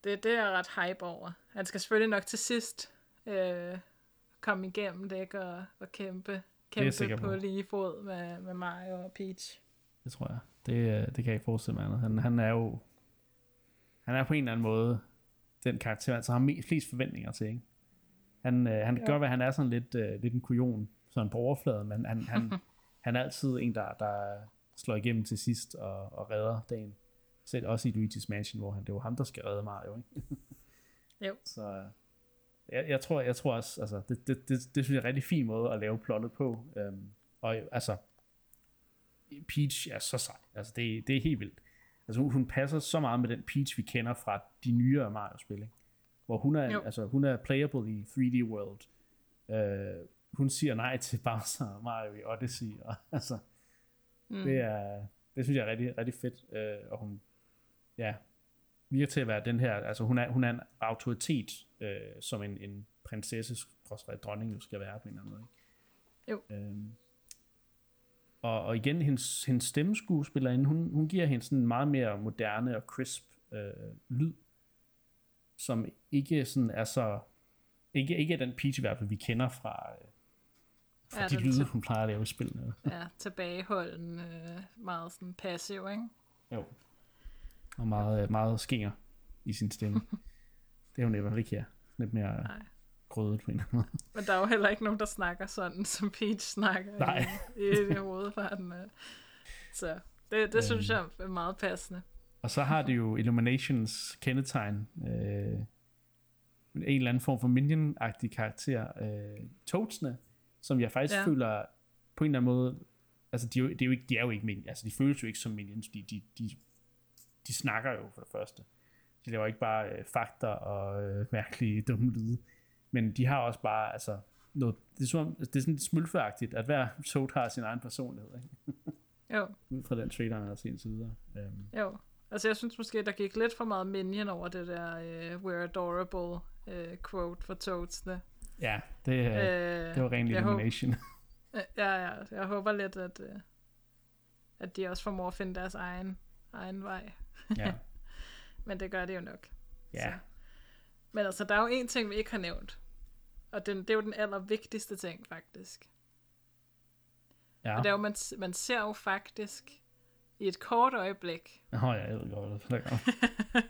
det, det er jeg ret hype over. Han skal selvfølgelig nok til sidst øh, komme igennem det, ikke? Og, og kæmpe, kæmpe på, på lige fod med, med Mario og Peach. Det tror jeg. Det, øh, det kan jeg ikke forestille mig andet. Han, han er jo han er på en eller anden måde den karakter, altså har mest, flest forventninger til, ikke? Han, øh, han ja. godt være, han er sådan lidt, øh, lidt en kujon, sådan på overfladen, men han, han, han er altid en, der, der slår igennem til sidst og, og redder dagen. Selv også i Luigi's Mansion, hvor han, det var ham, der skal redde Mario, ikke? jo. Så øh, jeg, jeg, tror, jeg tror også, altså, det, det, det, det synes jeg er en rigtig fin måde at lave plottet på. Øhm, og altså, Peach er så sej. Altså, det, det er helt vildt. Altså, hun, hun passer så meget med den Peach, vi kender fra de nyere Mario-spil, ikke? Hvor hun er, altså, hun er playable i 3D World. Uh, hun siger nej til Bowser og Mario i Odyssey. Og, altså, mm. det, er, det synes jeg er rigtig, rigtig fedt. Uh, og hun, ja, virker til at være den her, altså hun er, hun er en autoritet, uh, som en, en prinsesse, dronning jo skal være på en eller anden måde. Ikke? Jo. Uh, og, og igen, hendes, hendes stemmeskuespillerinde, hun, hun giver hende sådan en meget mere moderne og crisp øh, lyd, som ikke sådan er så, ikke, ikke er den Peach i hvert fald, vi kender fra, øh, fra ja, de lyde, hun plejer at lave i spillene. ja, tilbageholden, øh, meget sådan passiv, ikke? Jo. Og meget, meget skinger i sin stemme. det er hun i hvert fald ikke her. Lidt mere... Nej grødet på en eller anden måde. Men der er jo heller ikke nogen, der snakker sådan, som Peach snakker Nej. i, i, i hovedparten. Så det, det synes jeg er meget passende. Og så har det jo Illuminations kendetegn. Øh, en eller anden form for minion-agtig karakter. Øh, Toadsene, som jeg faktisk ja. føler på en eller anden måde, altså de, er jo, de, er jo ikke, de er jo ikke minions, altså de føles jo ikke som minions, fordi de, de, de snakker jo for det første. de laver ikke bare øh, fakta og øh, mærkelige dumme lyde, men de har også bare, altså, noget, det er, som, det er sådan smølfeagtigt, at hver Toad har sin egen personlighed, ikke? Jo, ud fra den trailer, han har set så videre. Um, jo. Altså jeg synes måske, der gik lidt for meget Minion over det der uh, We're Adorable uh, quote for Toadsne. ja, det, øh, Øh, det var ren jeg håber-. Ja, ja. Jeg håber lidt, at, uh, at de også formår at finde deres egen, egen vej. ja, Men det gør det jo nok. ja. Så. Men altså, der er jo en ting, vi ikke har nævnt. Og den, det er jo den allervigtigste ting, faktisk. ja. Og det er jo, man, man ser jo faktisk i et kort øjeblik, Åh, oh, ja, jeg ved godt, det er.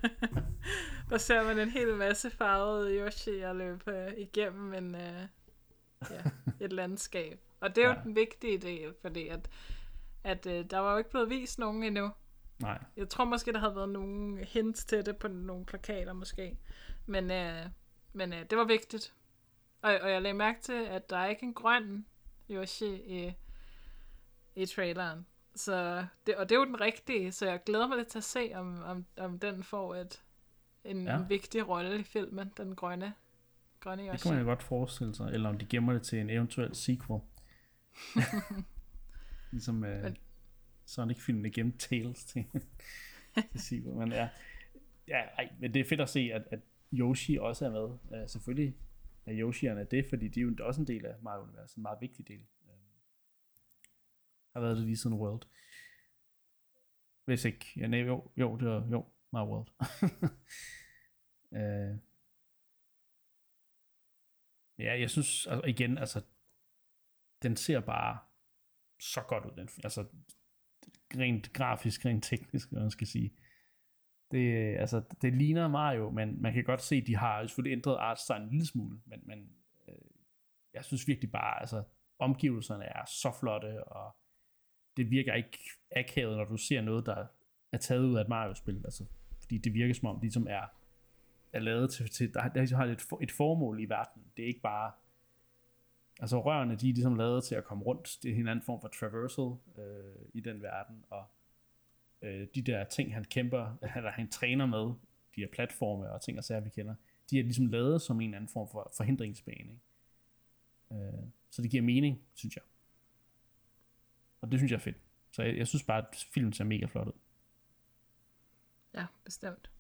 der ser man en hel masse farvede Yoshi'er løbe igennem en, uh, ja, et landskab. Og det er jo Ja. den vigtige del, fordi at, at uh, der var jo ikke blevet vist nogen endnu. Nej, Jeg tror måske, der havde været nogle hints til det på nogle plakater måske. Men, øh, men øh, det var vigtigt. Og, og jeg lagde mærke til, at der er ikke en grøn Yoshi i, i traileren. Så det, og det er jo den rigtige, så jeg glæder mig lidt til at se, om, om, om den får et, en, Ja. en vigtig rolle i filmen, den grønne, grønne det Yoshi. kunne man jo godt forestille sig, eller om de gemmer det til en eventuel sequel. ligesom øh, Men- Sonic-filmene gemte Tails til, til sequel. Men ja, ja ej, men det er fedt at se, at, at Yoshi også er med. Uh, selvfølgelig er Yoshi'erne det, fordi de er jo også en del af Mario-universet, en meget vigtig del. Uh, har været det lige siden World. Hvis ikke, ja, nej, jo, jo, det var, jo, Mario World. uh, Ja, jeg synes altså, igen, altså, den ser bare så godt ud, den, altså, rent grafisk, rent teknisk, hvad man skal sige. Det, altså, det ligner Mario, men man kan godt se, at de har selvfølgelig ændret artstyle en lille smule, men, men øh, jeg synes virkelig bare, altså, omgivelserne er så flotte, og det virker ikke akavet, når du ser noget, der er taget ud af et Mario-spil, altså, fordi det virker som om, de som er er lavet til, til der, der ligesom har et, for, et formål i verden. Det er ikke bare, altså rørene, de er ligesom lavet til at komme rundt. Det er en anden form for traversal øh, i den verden, og øh, de der ting, han kæmper, eller han træner med, de her platforme og ting og sager, vi kender, de er ligesom lavet som en anden form for forhindringsbane. Ikke? Øh, så det giver mening, synes jeg. Og det synes jeg er fedt. Så jeg, jeg synes bare, at filmen ser mega flot ud. Ja, bestemt.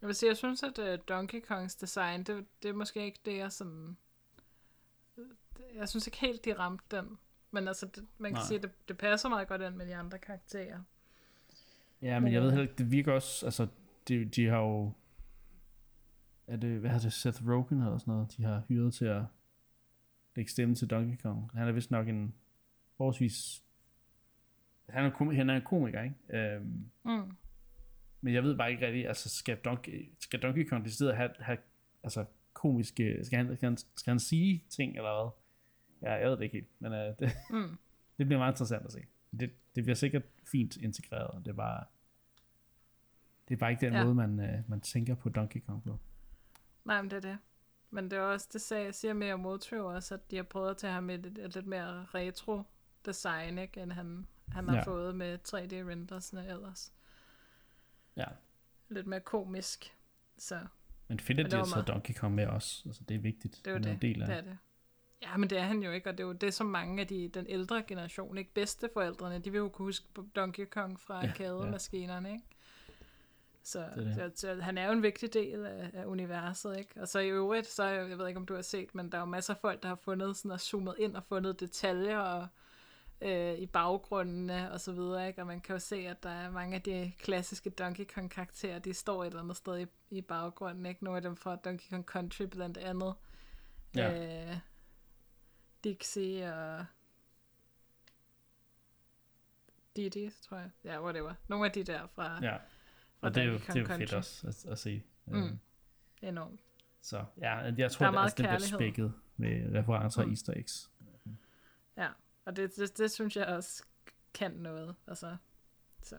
Jeg vil sige, jeg synes, at uh, Donkey Kongs design, det, det er måske ikke det, jeg sådan... Jeg synes ikke helt, de ramte den. Men altså, det, man kan. Nej. sige, at det, det passer meget godt ind med de andre karakterer. Ja, men jeg ved heller ikke, det virker også, altså, de, de har jo, er det, hvad hedder det, Seth Rogen eller sådan noget, de har hyret til at lægge stemme til Donkey Kong. Han er vist nok en forholdsvis, han er, kom, han er en komiker, ikke? Øhm, Mm. men jeg ved bare ikke rigtig, altså, skal Donkey, skal Donkey Kong det stedet have, have, altså, komiske, skal han, skal, han, skal han sige ting, eller hvad? Ja, jeg ved det ikke helt, men øh, det, Mm. det bliver meget interessant at se. Det, det bliver sikkert fint integreret. Det er bare, det er bare ikke den ja. Måde, man, øh, man tænker på Donkey Kong på. Nej, men det er det. Men det er også, det sagde, siger mere om Moto også, at de har prøvet at tage ham med et, et lidt mere retro design, ikke, end han, han har Ja. fået med 3D-rendersne ellers. Ja. Lidt mere komisk. Så Men fedt, at det de har var taget Donkey Kong med os. Altså, det er vigtigt. det er det. en del af. det er det. Ja, men det er han jo ikke, og det er jo det, som mange af de, den ældre generation, ikke bedsteforældrene, de vil jo kunne huske Donkey Kong fra Ja, arcade-maskinerne, ikke? Så, Det er det. så, så, han er jo en vigtig del af, af universet, ikke? Og så i øvrigt, så jeg, ved ikke, om du har set, men der er jo masser af folk, der har fundet sådan og zoomet ind og fundet detaljer og, øh, i baggrundene og så videre, ikke? Og man kan jo se, at der er mange af de klassiske Donkey Kong karakterer, de står et eller andet sted i, i baggrunden, ikke? Nogle af dem fra Donkey Kong Country blandt andet. Ja. Øh, Dixie og Didi, tror jeg. Ja, whatever. Nogle af de der fra Ja. Og det er jo, det er jo fedt også at, at se. Mm. Øh, Enormt. Så ja, jeg tror, er at altså, det bliver spækket med referencer og Mm. easter eggs. Ja, og det, det, det synes jeg også kan noget. Altså, så.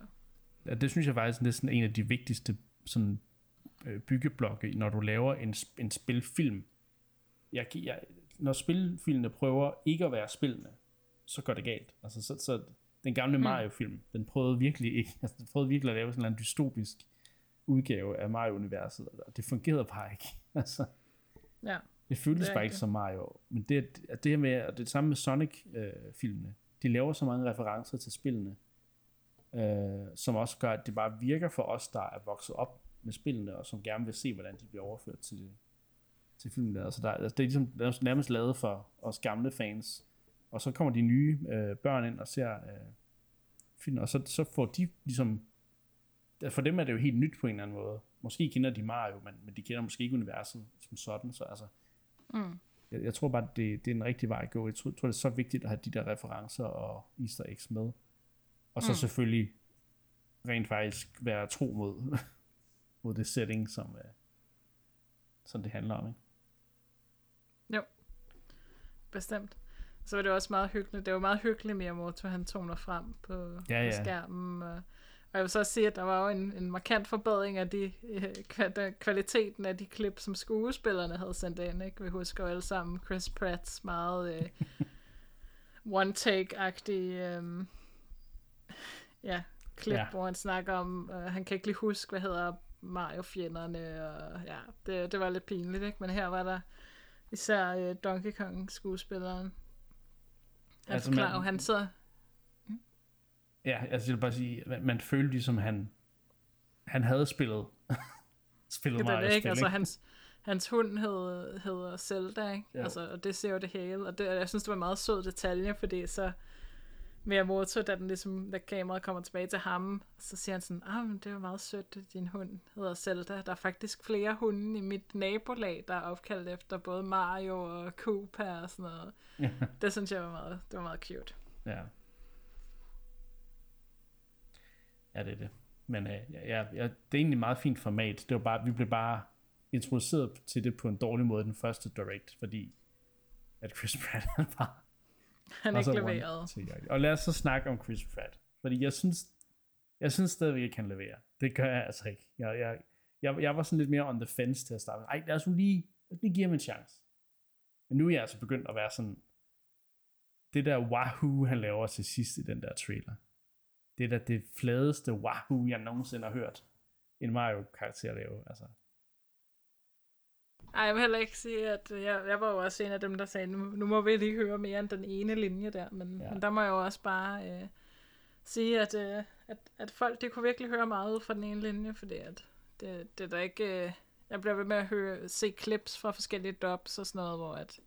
Ja, det synes jeg faktisk er sådan en af de vigtigste sådan, øh, byggeblokke, når du laver en, en spilfilm. Jeg, jeg, når spilfilmene prøver ikke at være spillene, så går det galt. Altså, så, så den gamle Mm. Mario-film, den prøvede virkelig ikke, altså, den prøvede virkelig at lave sådan en dystopisk udgave af Mario-universet, og det fungerede bare ikke. altså, Ja. det føltes Det bare ikke som Mario. Men det, det her med, og det det samme med Sonic-filmene, de laver så mange referencer til spillene, øh, som også gør, at det bare virker for os, der er vokset op med spillene, og som gerne vil se, hvordan de bliver overført til, til filmene. Altså, der, altså, det er ligesom nærmest- nærmest lavet for os gamle fans, og så kommer de nye øh, børn ind og ser øh, filmen, og så, så får de ligesom, for dem er det jo helt nyt på en eller anden måde. Måske kender de Mario, men, men de kender måske ikke universet som sådan, så altså, Mm. jeg, jeg tror bare, det, det er en rigtig vej at gå. Jeg tror, tror, det er så vigtigt at have de der referencer og easter eggs med. Og så Mm. selvfølgelig rent faktisk være tro mod, mod det setting, som, uh, som det handler om. Ikke? Bestemt. Så var det også meget hyggeligt. Det var meget hyggeligt, Miyamoto, han toner frem på, Ja, på ja. skærmen. Og, og jeg vil så også sige, at der var jo en, en markant forbedring af de, øh, kvaliteten af de klip, som skuespillerne havde sendt ind. Ikke? Vi husker jo alle sammen Chris Pratts meget øh, one-take-agtige øh, ja, klip. Ja. hvor han snakker om, øh, han kan ikke lige huske, hvad hedder Mario-fjenderne, og ja, det, det var lidt pinligt, ikke? Men her var der især øh, Donkey Kong-skuespilleren. Han Altså, forklarer man- han sidder... Ja, altså jeg vil bare sige, man, man følte ligesom, han, han havde spillet, spillet Det Mario det, spil, ikke? Altså, hans, hans hund hed, hedder Zelda, ikke? Altså, og det ser jo det hele. Og det, jeg synes, det var en meget sød detalje, fordi så Miyamoto, da, den ligesom, da kameraet kommer tilbage til ham, så siger han sådan, ah, men det jo meget sødt, at din hund hedder Zelda. Der er faktisk flere hunde i mit nabolag, der er opkaldt efter både Mario og Koopa og sådan noget. det synes jeg var meget, det var meget cute. Ja. Ja, det er det. Men øh, ja, ja, ja, det er egentlig et meget fint format. Det var bare, vi blev bare introduceret til det på en dårlig måde den første Direct, fordi at Chris Pratt bare Han var ikke leveret. Og lad os så snakke om Chris Pratt. Fordi jeg synes, jeg synes stadigvæk, jeg kan levere. Det gør jeg altså ikke. Jeg, jeg, jeg, jeg var sådan lidt mere on the fence til at starte. Ej, lad os nu lige, lad os lige give ham en chance. Men nu er jeg altså begyndt at være sådan, det der wahoo, han laver til sidst i den der trailer, det er da det fladeste wahoo, jeg nogensinde har hørt en Mario-karakter lave. Altså, Ej, jeg vil heller ikke sige, at jeg, jeg var jo også en af dem, der sagde, nu, nu må vi lige høre mere end den ene linje der, men. Ja. men der må jeg jo også bare øh, sige, at, øh, at, at folk, de kunne virkelig høre meget ud fra den ene linje, fordi at det, det er der ikke, øh, jeg bliver ved med at høre, se clips fra forskellige dubs og sådan noget, hvor at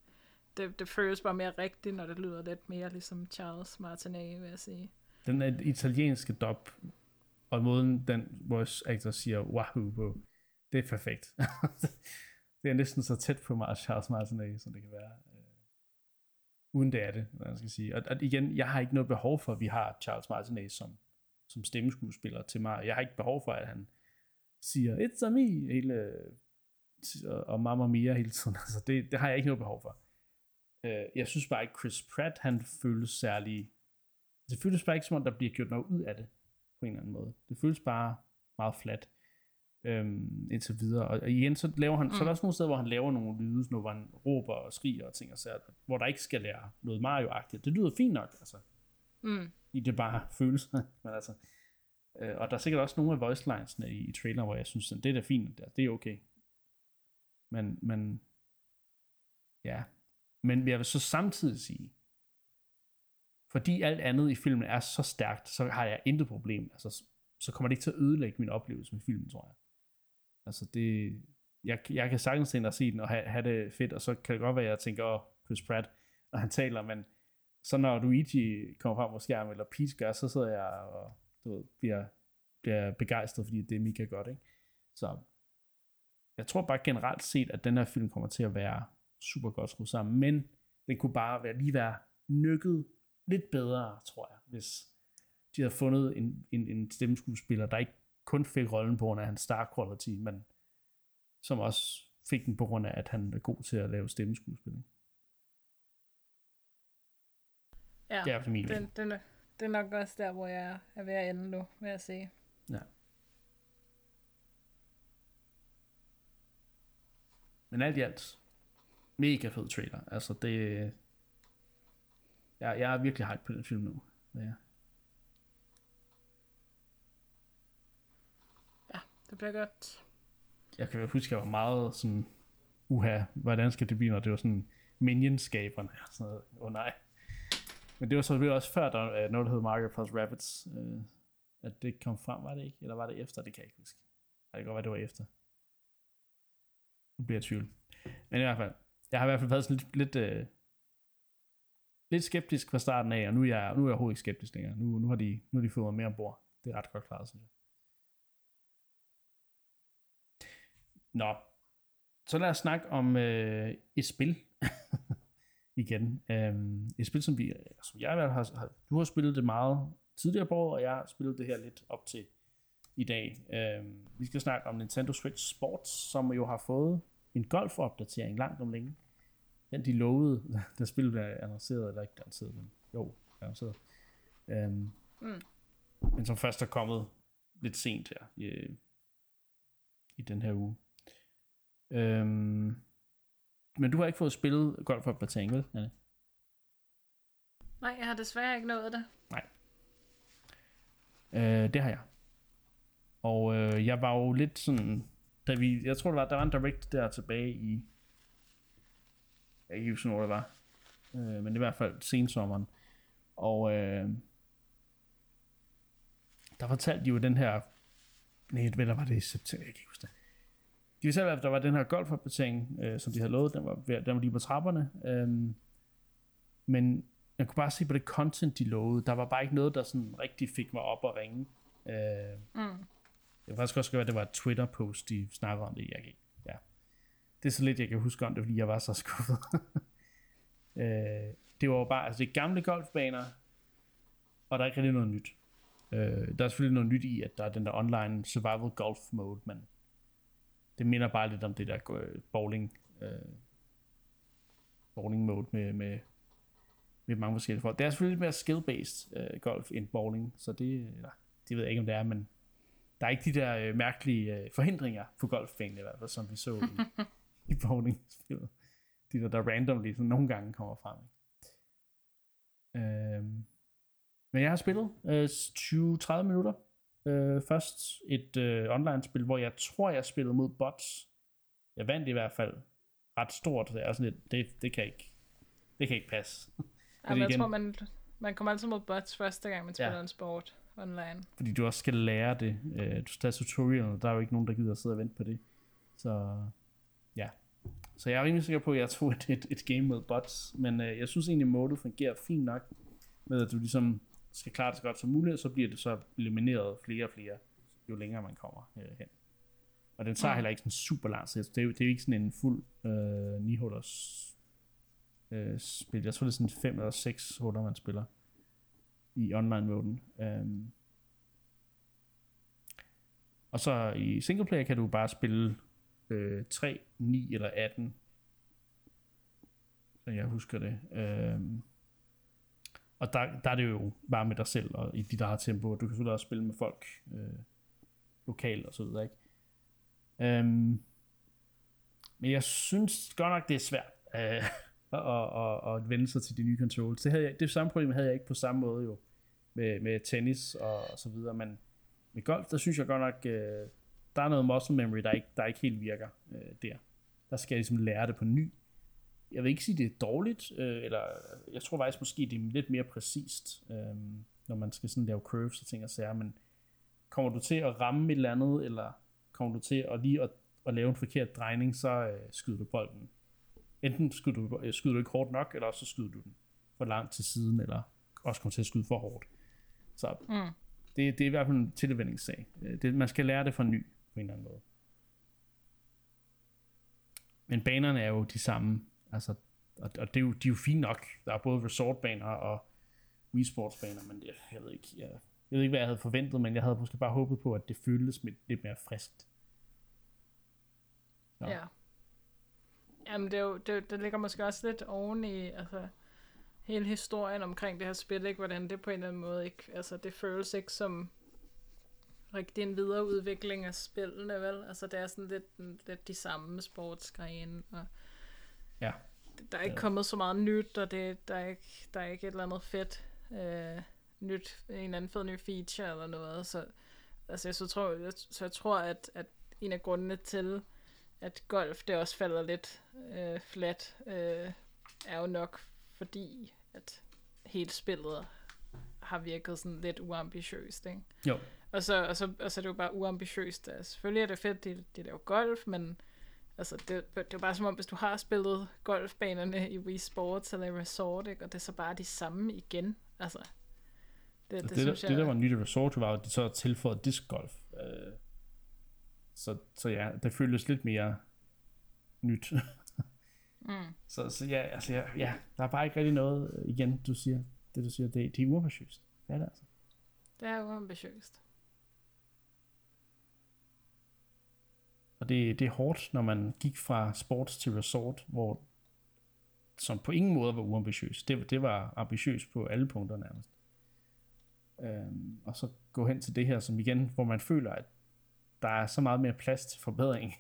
det, det føles bare mere rigtigt, når det lyder lidt mere ligesom Charles Martinet, vil jeg sige. den er italienske dub, og måden den voice actor siger wahoo på, det er perfekt. det er næsten så tæt på Mars Charles Martinet, som det kan være. Øh, uden det er det, hvad man skal sige. Og, og igen, jeg har ikke noget behov for, at vi har Charles Martinet som, som stemmeskuespiller til mig. Jeg har ikke behov for, at han siger, it's a me, hele, og- og Mamma Mia hele tiden. Altså, det, det har jeg ikke noget behov for. Øh, jeg synes bare ikke, Chris Pratt, han føles særlig det føles bare ikke som om, der bliver gjort noget ud af det, på en eller anden måde. Det føles bare meget flat, øhm, indtil videre. Og, igen, så, laver han, mm. så er der også nogle steder, hvor han laver nogle lyde, noget, hvor han råber og skriger og ting og sager, hvor der ikke skal lære noget Mario-agtigt. Det lyder fint nok, altså. Mm. I det bare følelser, men altså. Øh, og der er sikkert også nogle af voice linesene i, i traileren, hvor jeg synes, sådan, det er da fint, det, det er okay. Men, men, ja. Men jeg vil så samtidig sige, fordi alt andet i filmen er så stærkt, så har jeg intet problem. Altså, så kommer det ikke til at ødelægge min oplevelse med filmen, tror jeg. Altså det, jeg, jeg kan sagtens tænke at se den og have, have det fedt, og så kan det godt være, at jeg tænker, åh, Chris Pratt, når han taler, men så når Luigi kommer frem på skærmen, eller Peach gør, så sidder jeg og du ved, bliver, bliver begejstret, fordi det er mega godt, ikke? Så jeg tror bare generelt set, at den her film kommer til at være super godt skruet sammen, men den kunne bare være, lige være nykket lidt bedre, tror jeg, hvis de havde fundet en, en, en stemmeskuespiller, der ikke kun fik rollen på grund af hans star quality, men som også fik den på grund af, at han er god til at lave stemmeskuespil. Ja, Det er fald min den, den, det er nok også der, hvor jeg er ved at ende nu, vil jeg sige. Ja. Men alt i alt, mega fed trailer. Altså det... Jeg, jeg er virkelig hype på den film nu. Ja. Det bliver godt. Jeg kan huske, at jeg var meget sådan, uha, hvordan skal det blive, når det var sådan Minion-skaberne og sådan noget. Åh oh, nej. Men det var så også før, der er noget, der hed Mario plus Rabbits, øh, at det kom frem, var det ikke? Eller var det efter? Det kan jeg ikke huske. Det kan godt være, det var efter. Nu bliver jeg tvivl. Men i hvert fald, jeg har i hvert fald været sådan lidt, lidt, øh, lidt skeptisk fra starten af, og nu er jeg, nu er jeg overhovedet ikke skeptisk længere. Nu, nu, har de, nu har de fået mig mere ombord. Det er ret godt klaret, synes jeg. Nå, så lad os snakke om øh, et spil igen. Um, et spil, som, vi, som jeg har, har, du har spillet det meget tidligere på året, og jeg har spillet det her lidt op til i dag. Um, vi skal snakke om Nintendo Switch Sports, som jo har fået en golf-opdatering langt om længe. Den de lovede, da spillet blev annonceret, eller ikke annonceret, men jo, annonceret. Um, mm. Men som først er kommet lidt sent her i, i den her uge. Øhm, men du har ikke fået spillet golf for Batang, vel, Anne? Nej, jeg har desværre ikke nået det. Nej. Øh, det har jeg. Og øh, jeg var jo lidt sådan, da vi, jeg tror der var, der var en direct der tilbage i, jeg kan ikke huske, hvor det var, øh, men i hvert fald sensommeren. Og øh, der fortalte de jo den her, nej, eller var det i september, jeg kan ikke huske det de vil selv, at der var den her golfopdatering, øh, som de havde lovet, den var, den var lige på trapperne. Øhm, men jeg kunne bare se på det content, de lovede, der var bare ikke noget, der sådan rigtig fik mig op at ringe. Øh, mm. Det var faktisk også godt, at det var et Twitter-post, de snakkede om det. Jeg kan, ja. Det er så lidt, jeg kan huske om det, fordi jeg var så skuffet. øh, det var jo bare, altså det er gamle golfbaner, og der er ikke rigtig noget nyt. Øh, der er selvfølgelig noget nyt i, at der er den der online survival golf mode, men det minder bare lidt om det der øh, bowling, øh, bowling mode med, med, med mange forskellige folk. Det er selvfølgelig lidt mere skill-based øh, golf end bowling, så det, eller, det ved jeg ikke, om det er, men der er ikke de der øh, mærkelige øh, forhindringer på golfbanen i hvert fald, som vi så i, i bowling-spillet. De der, der randomly sådan nogle gange kommer frem. Øh, men jeg har spillet øh, 20-30 minutter Øh, først et øh, online-spil, hvor jeg tror, jeg spillede mod bots. Jeg vandt i hvert fald ret stort. Det er sådan lidt, det, det kan ikke, det kan ikke passe. Ja, jeg igen, tror, man, man kommer altid mod bots første gang, man spiller ja. en sport online. Fordi du også skal lære det. Øh, du skal tage tutorial, der er jo ikke nogen, der gider at sidde og vente på det. Så ja. Så jeg er rimelig sikker på, at jeg tog et, et, et game mod bots, men øh, jeg synes egentlig, modet fungerer fint nok med, at du ligesom skal klare det så godt som muligt, så bliver det så elimineret flere og flere, jo længere man kommer øh, hen. Og den tager ja. heller ikke sådan super lang tid. Det er, jo, det er jo ikke sådan en fuld øh, 9 hullers øh, spil. Jeg tror, det er sådan 5 eller 6 huller, man spiller i online-moden. Um, og så i singleplayer kan du bare spille øh, 3, 9 eller 18. Så jeg husker det. Um, og der, der er det jo bare med dig selv og i dit eget tempo, og du kan selvfølgelig også spille med folk øh, lokalt og så videre, ikke? Øhm, men jeg synes godt nok, det er svært øh, at, at, at vende sig til de nye controls. Det, havde jeg, det samme problem havde jeg ikke på samme måde jo med, med tennis og, og så videre, men med golf, der synes jeg godt nok, øh, der er noget muscle memory, der ikke, der ikke helt virker øh, der. Der skal jeg ligesom lære det på ny, jeg vil ikke sige, det er dårligt, øh, eller jeg tror faktisk måske, det er lidt mere præcist, øh, når man skal sådan lave curves og ting og sager, men kommer du til at ramme et eller andet, eller kommer du til at lige at, at lave en forkert drejning, så øh, skyder du bolden. Enten skyder du, øh, skyder du ikke hårdt nok, eller så skyder du den for langt til siden, eller også kommer til at skyde for hårdt. Så mm. det, det er i hvert fald en tilvændingssag. Øh, det, man skal lære det fra ny, på en eller anden måde. Men banerne er jo de samme Altså, og, og det er jo, de er jo fine nok. Der er både resortbaner og Wii Sports baner, men det, jeg ved ikke, jeg, jeg ved ikke, hvad jeg havde forventet, men jeg havde måske bare håbet på, at det føltes lidt, lidt mere friskt. Så. Ja. Jamen, det, er jo, det, det ligger måske også lidt oven i, altså, hele historien omkring det her spil, ikke? Hvordan det på en eller anden måde ikke, altså, det føles ikke som rigtig en videreudvikling af spillene, vel? Altså, det er sådan lidt, lidt de samme sportsgrene, og Ja. Der er ikke kommet så meget nyt, og det, der, er ikke, der er ikke et eller andet fedt øh, nyt, en eller anden fed ny feature eller noget, så altså jeg så tror, jeg, så jeg tror at, at en af grundene til, at golf det også falder lidt øh, flat, øh, er jo nok fordi, at hele spillet har virket sådan lidt uambitiøst, ikke? Jo. Og så, og, så, og så er det jo bare uambitiøst. Altså, selvfølgelig er det fedt, de, de laver golf, men altså, det, det er bare som om, hvis du har spillet golfbanerne i Wii Sports eller i Resort, ikke? og det er så bare de samme igen. Altså, det, det, det, synes der, jeg... det der var nyt i Resort, var, at de så tilføjet disc golf. Øh, så, så ja, det føles lidt mere nyt. mm. så, så ja, altså, ja, ja, der er bare ikke rigtig noget, øh, igen, du siger, det du siger, det, det er uambitiøst. Det er det altså. Det er uambitiøst. Og det, det er hårdt, når man gik fra sports til resort, hvor som på ingen måde var uambitiøs. Det, det var ambitiøst på alle punkter nærmest. Øhm, og så gå hen til det her, som igen, hvor man føler, at der er så meget mere plads til forbedring.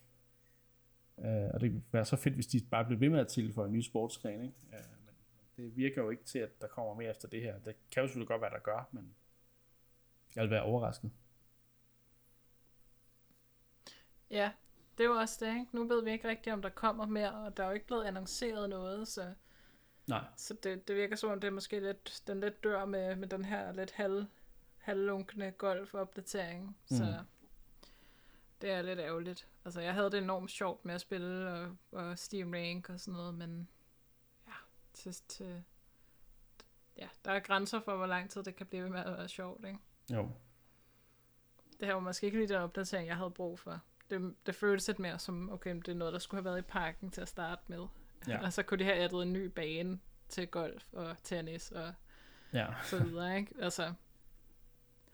Øh, og det ville være så fedt, hvis de bare blev ved med at tilføje en ny sportsgren. Ikke? Øh, men det virker jo ikke til, at der kommer mere efter det her. Det kan jo selvfølgelig godt være, der gør, men jeg vil være overrasket. Ja, det er jo også det, ikke? Nu ved vi ikke rigtigt, om der kommer mere, og der er jo ikke blevet annonceret noget, så... Nej. Så det, det virker som om, det er måske lidt, den lidt dør med, med den her lidt halv, halvlunkende golf-opdatering. Mm. Så det er lidt ærgerligt. Altså, jeg havde det enormt sjovt med at spille og, og Steam Rank og sådan noget, men ja, til, til, ja, der er grænser for, hvor lang tid det kan blive med at være sjovt, ikke? Jo. Det her var måske ikke lige den opdatering, jeg havde brug for. Det, det føltes lidt mere som, okay, det er noget, der skulle have været i parken til at starte med. Ja. og så kunne de have addet en ny bane til golf og tennis og ja. så videre, ikke? Altså,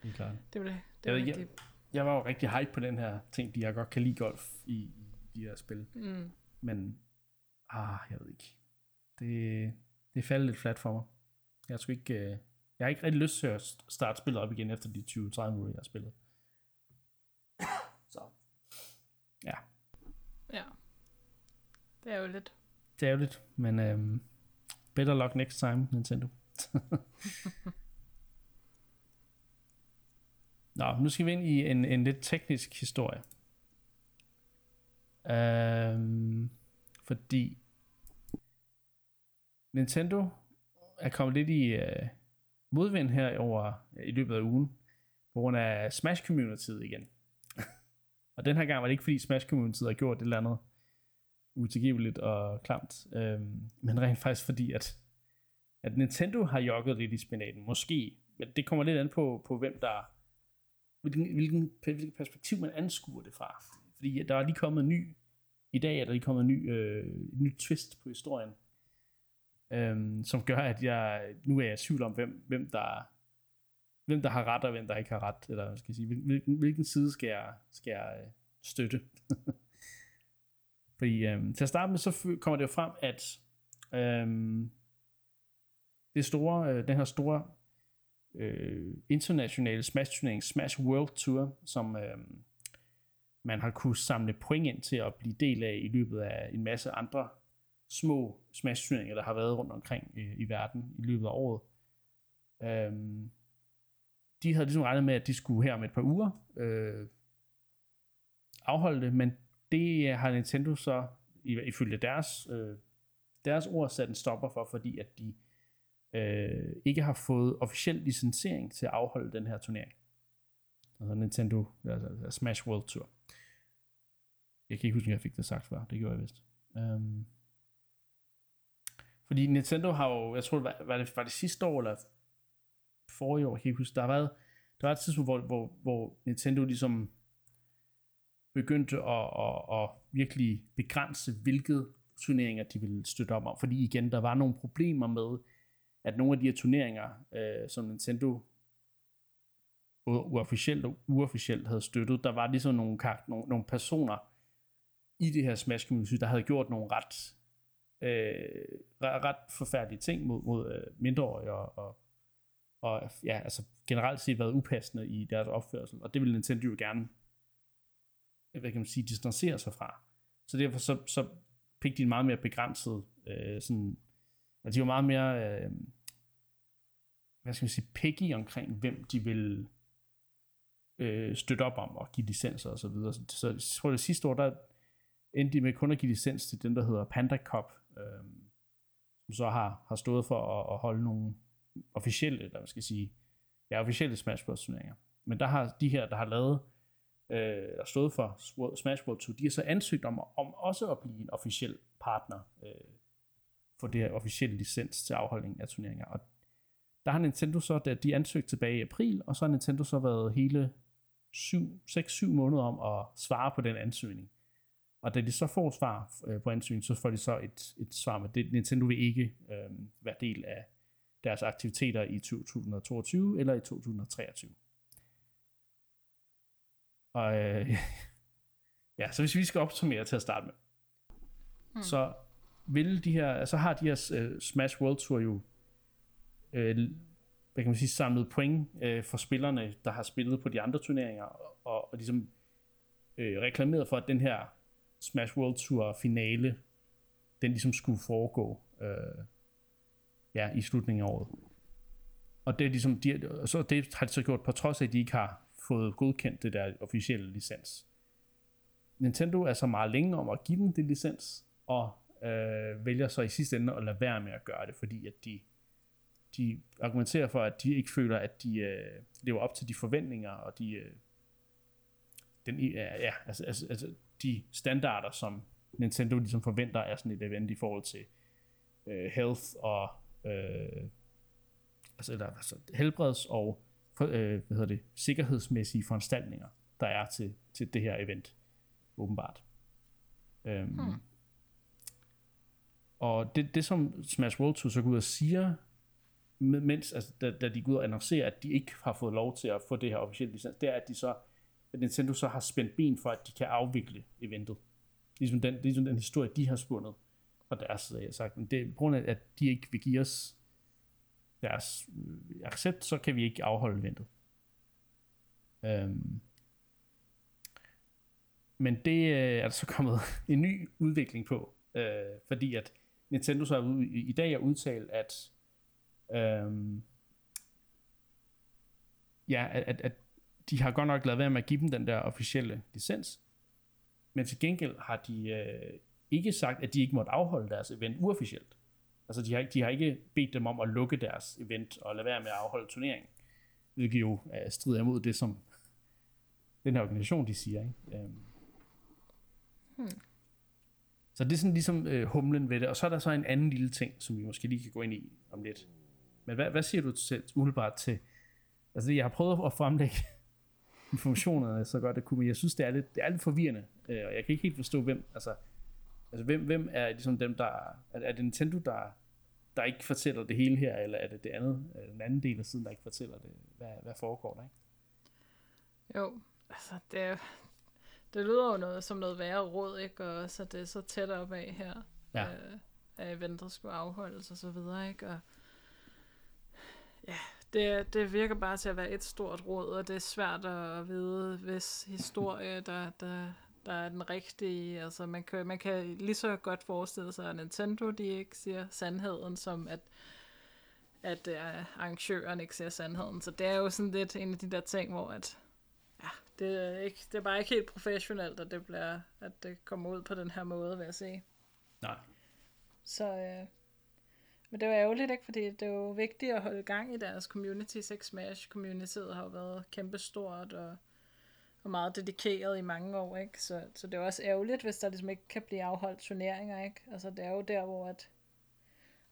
det er klart. Det var, det var jeg, rigtig... jeg, jeg var jo rigtig hype på den her ting, fordi jeg godt kan lide golf i, i de her spil. Mm. Men, ah, jeg ved ikke. Det, det faldt lidt flat for mig. Jeg tror ikke, øh, jeg har ikke rigtig lyst til at starte spillet op igen efter de 20-30 minutter, jeg har spillet. Så, ja. Ja. Det er jo lidt. Det er jo lidt, men um, better luck next time, Nintendo. Nå, nu skal vi ind i en, en lidt teknisk historie. Um, fordi Nintendo er kommet lidt i uh, modvind her over i løbet af ugen, på grund af Smash Communityet igen og den her gang var det ikke fordi Smash Community har gjort et eller andet utilgiveligt og klamt, øhm, men rent faktisk fordi, at, at Nintendo har jogget lidt i spinaten, måske, men det kommer lidt an på, på hvem der, hvilken, hvilken, hvilken perspektiv man anskuer det fra. Fordi der er lige kommet en ny, i dag er der lige kommet en ny, øh, en ny twist på historien, øhm, som gør, at jeg nu er jeg i tvivl om, hvem, hvem der hvem der har ret, og hvem der ikke har ret, eller skal jeg sige, hvilken, hvilken side skal jeg, skal jeg øh, støtte. Fordi øhm, til at starte med, så kommer det jo frem, at øhm, det store, øh, den her store øh, internationale Smash-turnering, Smash World Tour, som øh, man har kunne samle point ind til at blive del af i løbet af en masse andre små Smash-turneringer, der har været rundt omkring i, i verden i løbet af året. Øhm, de havde ligesom regnet med, at de skulle her om et par uger øh, afholde det, men det øh, har Nintendo så ifølge deres, øh, deres ord sat en stopper for, fordi at de øh, ikke har fået officiel licensering til at afholde den her turnering. Altså Nintendo altså, altså Smash World Tour. Jeg kan ikke huske, om jeg fik det sagt før. Det gjorde jeg vist. Um, fordi Nintendo har jo, jeg tror, var det, var det sidste år, eller forrige år, jeg kan ikke huske, der har været, der var et tidspunkt, hvor, hvor, hvor Nintendo ligesom begyndte at, at, at virkelig begrænse, hvilket turneringer de ville støtte op om. Fordi igen, der var nogle problemer med, at nogle af de her turneringer, øh, som Nintendo både uofficielt og uofficielt havde støttet, der var ligesom nogle, nogle, nogle personer i det her Smash Community, der havde gjort nogle ret, øh, ret forfærdelige ting mod, mod øh, mindreårige og, og, og ja, altså generelt set været upassende i deres opførsel, og det ville Nintendo jo gerne hvad kan man sige, distancere sig fra. Så derfor så, så fik de en meget mere begrænset, øh, sådan, altså de var meget mere, øh, hvad skal man sige, picky omkring, hvem de vil øh, støtte op om og give licenser og så videre. Så, så jeg tror, det sidste år, der endte de med kun at give licens til den, der hedder Panda Cup, øh, som så har, har stået for at, at holde nogle officielle, eller man skal sige, ja, officielle Smash Bros. turneringer. Men der har de her, der har lavet, øh, der stået for Smash Bros. 2, de har så ansøgt om, om også at blive en officiel partner øh, for det her officielle licens til afholdning af turneringer. Og der har Nintendo så, da de ansøgte tilbage i april, og så har Nintendo så været hele 6-7 måneder om at svare på den ansøgning. Og da de så får svar øh, på ansøgningen, så får de så et, et svar med, det Nintendo vil ikke øh, være del af deres aktiviteter i 2022 eller i 2023. Og øh, ja, så hvis vi skal opsummere til at starte med, hmm. så vil de her, altså har de her uh, Smash World Tour jo øh, hvad kan man sige, samlet point øh, for spillerne, der har spillet på de andre turneringer, og, og ligesom øh, reklameret for, at den her Smash World Tour finale, den ligesom skulle foregå øh, ja, i slutningen af året. Og det, er ligesom, de, så det har de så gjort på trods af, at de ikke har fået godkendt det der officielle licens. Nintendo er så meget længe om at give dem det licens, og øh, vælger så i sidste ende at lade være med at gøre det, fordi at de, de argumenterer for, at de ikke føler, at de øh, lever op til de forventninger, og de, øh, den, øh, ja, altså, altså, altså, de standarder, som Nintendo ligesom forventer er sådan et event i forhold til øh, health og øh, altså, eller, altså helbreds og øh, hvad hedder det, sikkerhedsmæssige foranstaltninger, der er til, til det her event, åbenbart. Øhm, hmm. Og det, det som Smash World 2 så går ud og siger, mens, altså, da, da de går ud og annoncerer, at de ikke har fået lov til at få det her officielle licens, det er, at de så at Nintendo så har spændt ben for, at de kan afvikle eventet. Ligesom den, ligesom den historie, de har spundet fra deres side af sagt. Det er på grund af, at de ikke vil give os deres øh, accept, så kan vi ikke afholde eventet. Øhm. Men det øh, er der så kommet en ny udvikling på, øh, fordi at Nintendo så er i, i dag er udtalt, at øhm, ja, at, at, at de har godt nok lavet være med at give dem den der officielle licens, men til gengæld har de øh, ikke sagt, at de ikke måtte afholde deres event uofficielt. Altså de har, de har ikke bedt dem om at lukke deres event og lade være med at afholde turneringen. Hvilket jo uh, strider imod det, som den her organisation, de siger. Ikke? Um, hmm. Så det er sådan ligesom uh, humlen ved det. Og så er der så en anden lille ting, som vi måske lige kan gå ind i om lidt. Men hvad, hvad siger du til, umiddelbart til... Altså jeg har prøvet at fremlægge informationerne så godt det kunne, men jeg synes, det er lidt, det er lidt forvirrende. Uh, og jeg kan ikke helt forstå, hvem... Altså, Altså, hvem, hvem er ligesom dem, der... Er, er det Nintendo, der, der ikke fortæller det hele her, eller er det det andet, den anden del af siden, der ikke fortæller det? Hvad, hvad foregår der, ikke? Jo, altså, det, det lyder jo noget, som noget værre råd, ikke? Og så det er så tæt op af her, ja. øh, at eventet skulle afholdes og så videre, ikke? Og ja, det, det virker bare til at være et stort råd, og det er svært at vide, hvis historie, der, der der er den rigtige. Altså, man kan, man kan lige så godt forestille sig, at Nintendo de ikke siger sandheden, som at, at uh, arrangøren ikke siger sandheden. Så det er jo sådan lidt en af de der ting, hvor at, ja, det, er ikke, det er bare ikke helt professionelt, at det, bliver, at det kommer ud på den her måde, vil jeg sige. Nej. Så, uh, men det var ærgerligt, ikke? Fordi det er jo vigtigt at holde gang i deres community. Sex Smash community har jo været kæmpestort, og og meget dedikeret i mange år, ikke? Så, så det er også ærgerligt, hvis der ligesom ikke kan blive afholdt turneringer, ikke? Altså det er jo der, hvor at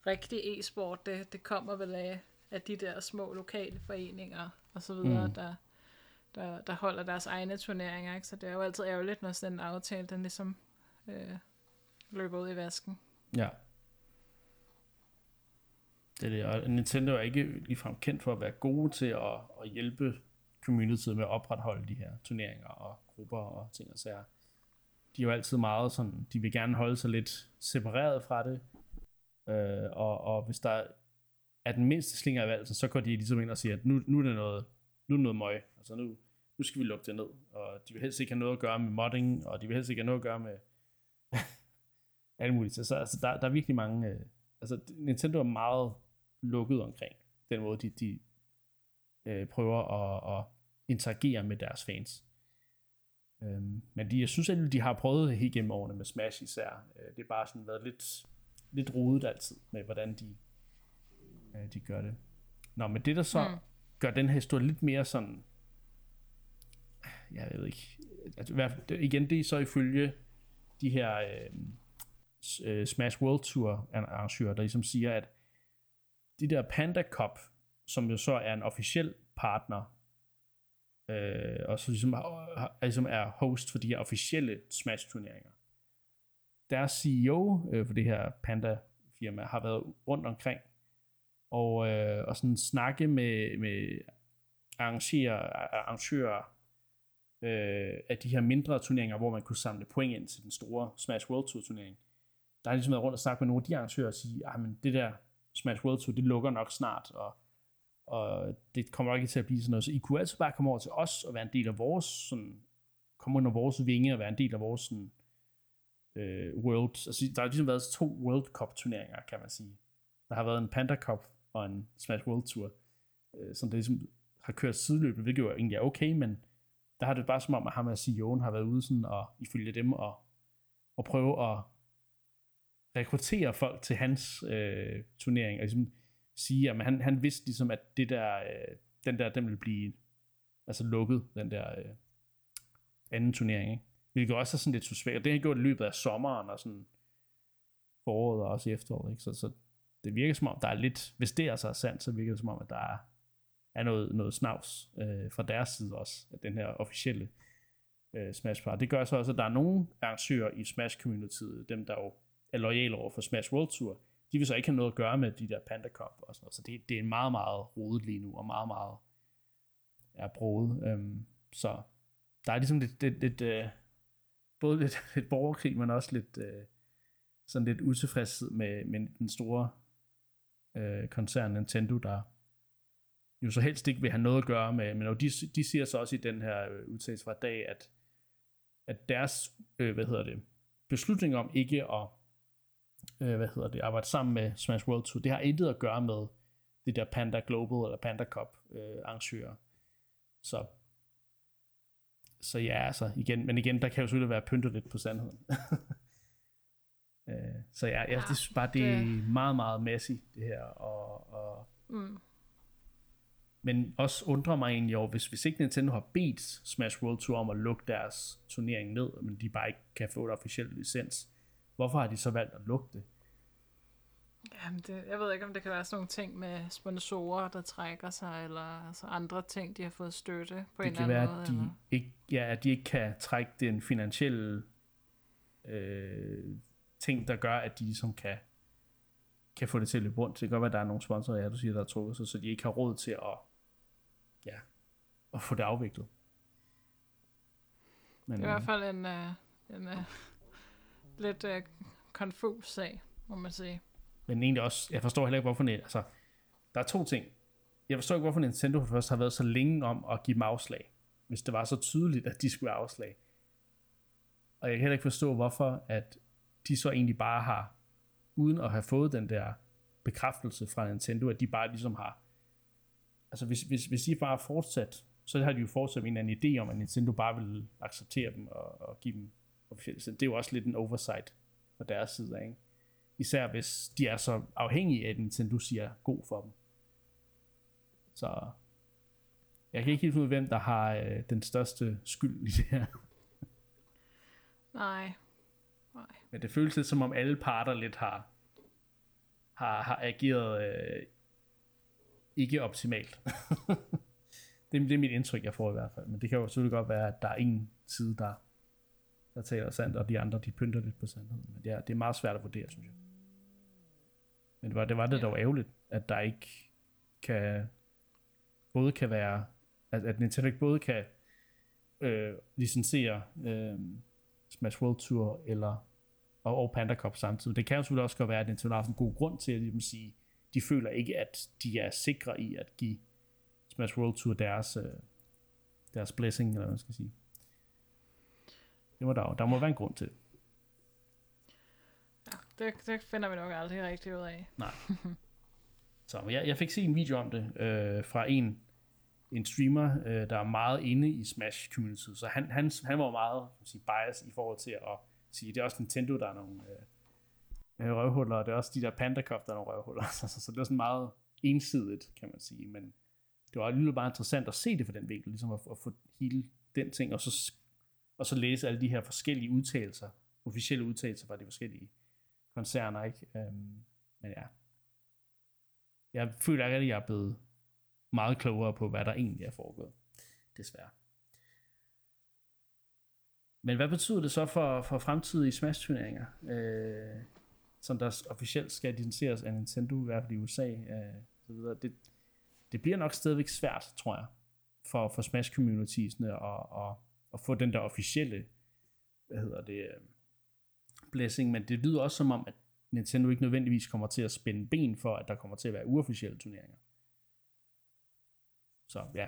rigtig e-sport, det, det kommer vel af, af de der små lokale foreninger og så videre, mm. der, der, der holder deres egne turneringer, ikke? Så det er jo altid ærgerligt, når sådan en aftale, den ligesom øh, løber ud i vasken. Ja. Det er det, og Nintendo er ikke ligefrem kendt for at være gode til at, at hjælpe community med at opretholde de her turneringer og grupper og ting og sager. De er jo altid meget sådan, de vil gerne holde sig lidt separeret fra det, øh, og, og hvis der er den mindste slinger i valsen, så går de ligesom ind og siger, at nu, nu er det noget, nu er det noget møg, altså nu, nu skal vi lukke det ned, og de vil helst ikke have noget at gøre med modding, og de vil helst ikke have noget at gøre med alt muligt. Så altså, der, der er virkelig mange, øh, altså Nintendo er meget lukket omkring den måde, de, de øh, prøver at, at interagere med deres fans. Øhm, men de, jeg synes at de har prøvet helt gennem årene med Smash især. Øh, det er bare sådan været lidt, lidt rodet altid med, hvordan de, øh, de gør det. Nå, men det der så mm. gør den her historie lidt mere sådan, jeg ved ikke, altså, igen det er så ifølge de her øh, øh, Smash World Tour arrangører, der ligesom siger, at de der Panda Cup, som jo så er en officiel partner, øh, og så ligesom, har, ligesom er host for de her officielle Smash turneringer. Deres CEO øh, for det her Panda firma har været rundt omkring og, øh, og sådan snakke med, med arrangører, arrangører øh, af de her mindre turneringer, hvor man kunne samle point ind til den store Smash World Tour turnering. Der har ligesom været rundt og snakke med nogle af de arrangører og sige, at det der Smash World Tour, det lukker nok snart, og, og det kommer ikke til at blive sådan noget. Så I kunne altså bare komme over til os og være en del af vores, sådan, komme under vores vinge og være en del af vores sådan, øh, World, altså der har ligesom været to World Cup turneringer, kan man sige. Der har været en Panda Cup og en Smash World Tour, øh, som det ligesom har kørt sideløbende, hvilket jo egentlig er okay, men der har det bare som om, at ham og CEO'en har været ude sådan og ifølge dem og, og prøve at rekruttere folk til hans øh, turnering, og ligesom sige, at han, han vidste ligesom, at det der, øh, den der, den ville blive altså lukket, den der øh, anden turnering, ikke? Hvilket også er sådan lidt suspekt, det har gjort i løbet af sommeren og sådan foråret og også i efteråret, ikke? Så, så det virker som om, der er lidt, hvis det altså er sandt, så virker det som om, at der er, er noget, noget snavs øh, fra deres side også, af den her officielle øh, Smash Party. Det gør så også, at der er nogle arrangører i Smash-communityet, dem der jo er lojale over for Smash World Tour, de vil så ikke have noget at gøre med de der Panda Cup og sådan noget. Så det, det er meget, meget rodet lige nu, og meget, meget er broet. Øhm, så der er ligesom lidt, lidt, lidt øh, både lidt, lidt borgerkrig, men også lidt øh, sådan lidt utilfredshed med, med den store øh, koncern Nintendo, der jo så helst ikke vil have noget at gøre med, men de, de siger så også i den her øh, udtalelse fra dag, at, at deres, øh, hvad hedder det, beslutning om ikke at øh, hvad hedder det, arbejde sammen med Smash World Tour, det har intet at gøre med det der Panda Global eller Panda Cup øh, arrangører. Så så ja, altså igen, men igen, der kan jo selvfølgelig være pyntet lidt på sandheden. øh, så ja, jeg synes bare, det er meget, meget messy, det her, og, og mm. men også undrer mig egentlig over, hvis, hvis ikke Nintendo har bedt Smash World Tour om at lukke deres turnering ned, men de bare ikke kan få et officielt licens, Hvorfor har de så valgt at lukke det? Jamen det, jeg ved ikke, om det kan være sådan nogle ting med sponsorer, der trækker sig, eller altså andre ting, de har fået støtte på det en eller anden måde. Det kan være, at de, ikke, ja, at de ikke kan trække den finansielle øh, ting, der gør, at de ligesom kan, kan få det til at løbe rundt. Det kan godt være, at der er nogle sponsorer, ja, du siger, der er trukket sig, så de ikke har råd til at, ja, at få det afviklet. Men, det er i hvert fald en, uh, en uh, lidt uh, konfus sag, må man sige. Men egentlig også, jeg forstår heller ikke, hvorfor det, altså, der er to ting. Jeg forstår ikke, hvorfor Nintendo først har været så længe om at give dem afslag, hvis det var så tydeligt, at de skulle have afslag. Og jeg kan heller ikke forstå, hvorfor at de så egentlig bare har, uden at have fået den der bekræftelse fra Nintendo, at de bare ligesom har, altså hvis, hvis, hvis de bare fortsat, så har de jo fortsat en eller anden idé om, at Nintendo bare vil acceptere dem og, og give dem officielt. Så det er jo også lidt en oversight på deres side, ikke? Især hvis de er så afhængige af, at Nintendo siger god for dem. Så jeg kan ikke helt finde ud af, hvem der har øh, den største skyld i det her. Nej. Nej. Men det føles lidt som om alle parter lidt har, har, har ageret øh, ikke optimalt. det, det er mit indtryk, jeg får i hvert fald. Men det kan jo selvfølgelig godt være, at der er ingen side, der der taler sandt, og de andre, de pynter lidt på sandheden. Men det er, det er meget svært at vurdere, synes jeg. Men det var det, var det dog ærgerligt, at der ikke kan, både kan være, at, at Nintendo ikke både kan øh, licensere øh, Smash World Tour eller og, og Panda Cup samtidig. Det kan jo selvfølgelig også godt være, at Nintendo har en god grund til at ligesom sige, de føler ikke, at de er sikre i at give Smash World Tour deres, øh, deres blessing, eller hvad man skal sige. Det må der, der må være en grund til. Ja, det, det finder vi nok aldrig rigtig ud af. Nej. Så jeg, jeg fik set en video om det øh, fra en en streamer, øh, der er meget inde i Smash community, så han, han, han var meget sige, bias i forhold til at sige, det er også Nintendo, der er nogle øh, røvhuller, og det er også de der Panda Cup, der er nogle røvhuller, så, så, så det er sådan meget ensidigt, kan man sige, men det var alligevel bare interessant at se det fra den vinkel, ligesom at, at få hele den ting, og så, og så læse alle de her forskellige udtalelser, officielle udtalelser fra de forskellige koncerner, ikke? Øhm, men ja. Jeg føler ikke, at jeg er blevet meget klogere på, hvad der egentlig er foregået. Desværre. Men hvad betyder det så for, for fremtidige Smash-turneringer, øh, som der officielt skal licenseres af Nintendo, i hvert fald i USA, øh, så videre. Det, det bliver nok stadigvæk svært, tror jeg, for, for Smash communitiesne at, at, at få den der officielle, hvad hedder det, øh, blessing, men det lyder også som om, at Nintendo ikke nødvendigvis kommer til at spænde ben for, at der kommer til at være uofficielle turneringer. Så ja,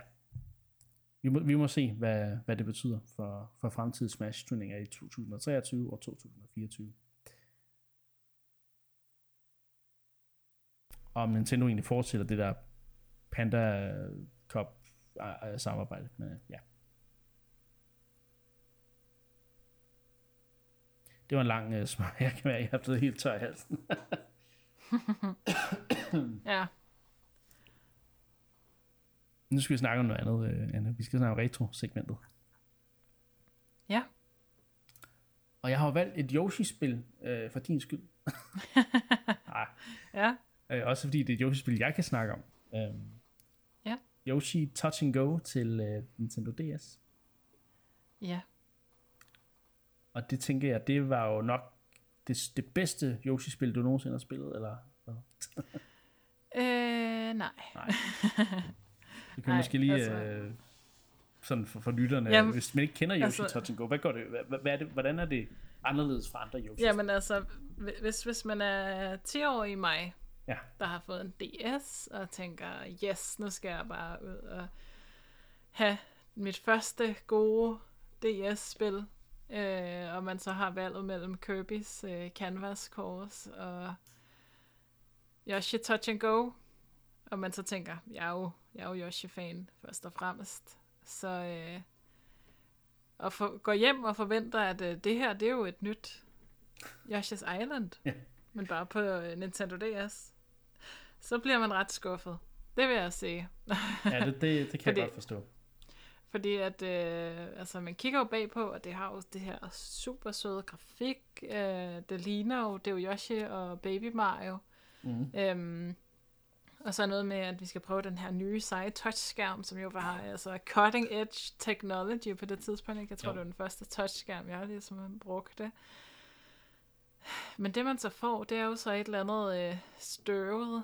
vi må, vi må se, hvad, hvad det betyder for, for fremtidige Smash-turneringer i 2023 og 2024. Og om Nintendo egentlig fortsætter det der Panda Cup samarbejde. Men ja. Det var en lang uh, smør. Jeg kan være, jeg er blevet helt tør i halsen. ja. Nu skal vi snakke om noget andet, uh, Anna. Vi skal snakke om retro-segmentet. Ja. Og jeg har valgt et Yoshi-spil uh, for din skyld. ah. Ja. Uh, også fordi det er et Yoshi-spil, jeg kan snakke om. Um, ja. Yoshi Touch and Go til uh, Nintendo DS. Ja. Og det tænker jeg, det var jo nok det, det bedste Yoshi-spil, du nogensinde har spillet, eller hvad? øh, nej. nej. Du kan nej, måske lige, altså... øh, sådan for, for lytterne, Jamen, hvis man ikke kender Yoshi altså, Touch and Go, hvad går det, hvad, hvad er det, hvordan er det anderledes fra andre Yoshi? Jamen altså, hvis, hvis man er 10 år i mig, ja. der har fået en DS, og tænker, yes, nu skal jeg bare ud og have mit første gode DS-spil, øh, og man så har valget mellem Kirby's øh, Canvas Course og Yoshi Touch and Go, og man så tænker, jeg er jo, jeg er jo Yoshi-fan først og fremmest, så øh, og for, går hjem og forventer, at øh, det her, det er jo et nyt Yoshi's Island, ja. men bare på øh, Nintendo DS, så bliver man ret skuffet. Det vil jeg sige. ja, det, det, det kan Fordi, jeg godt forstå. Fordi at, øh, altså man kigger jo bagpå, og det har jo det her super søde grafik. Øh, det ligner jo, det er jo Yoshi og Baby Mario. Mm. Øhm, og så noget med, at vi skal prøve den her nye seje touchskærm, som jo var altså cutting edge technology på det tidspunkt. Ikke? Jeg tror, jo. det var den første touchskærm, jeg ligesom brugte. Men det man så får, det er jo så et eller andet øh, støvet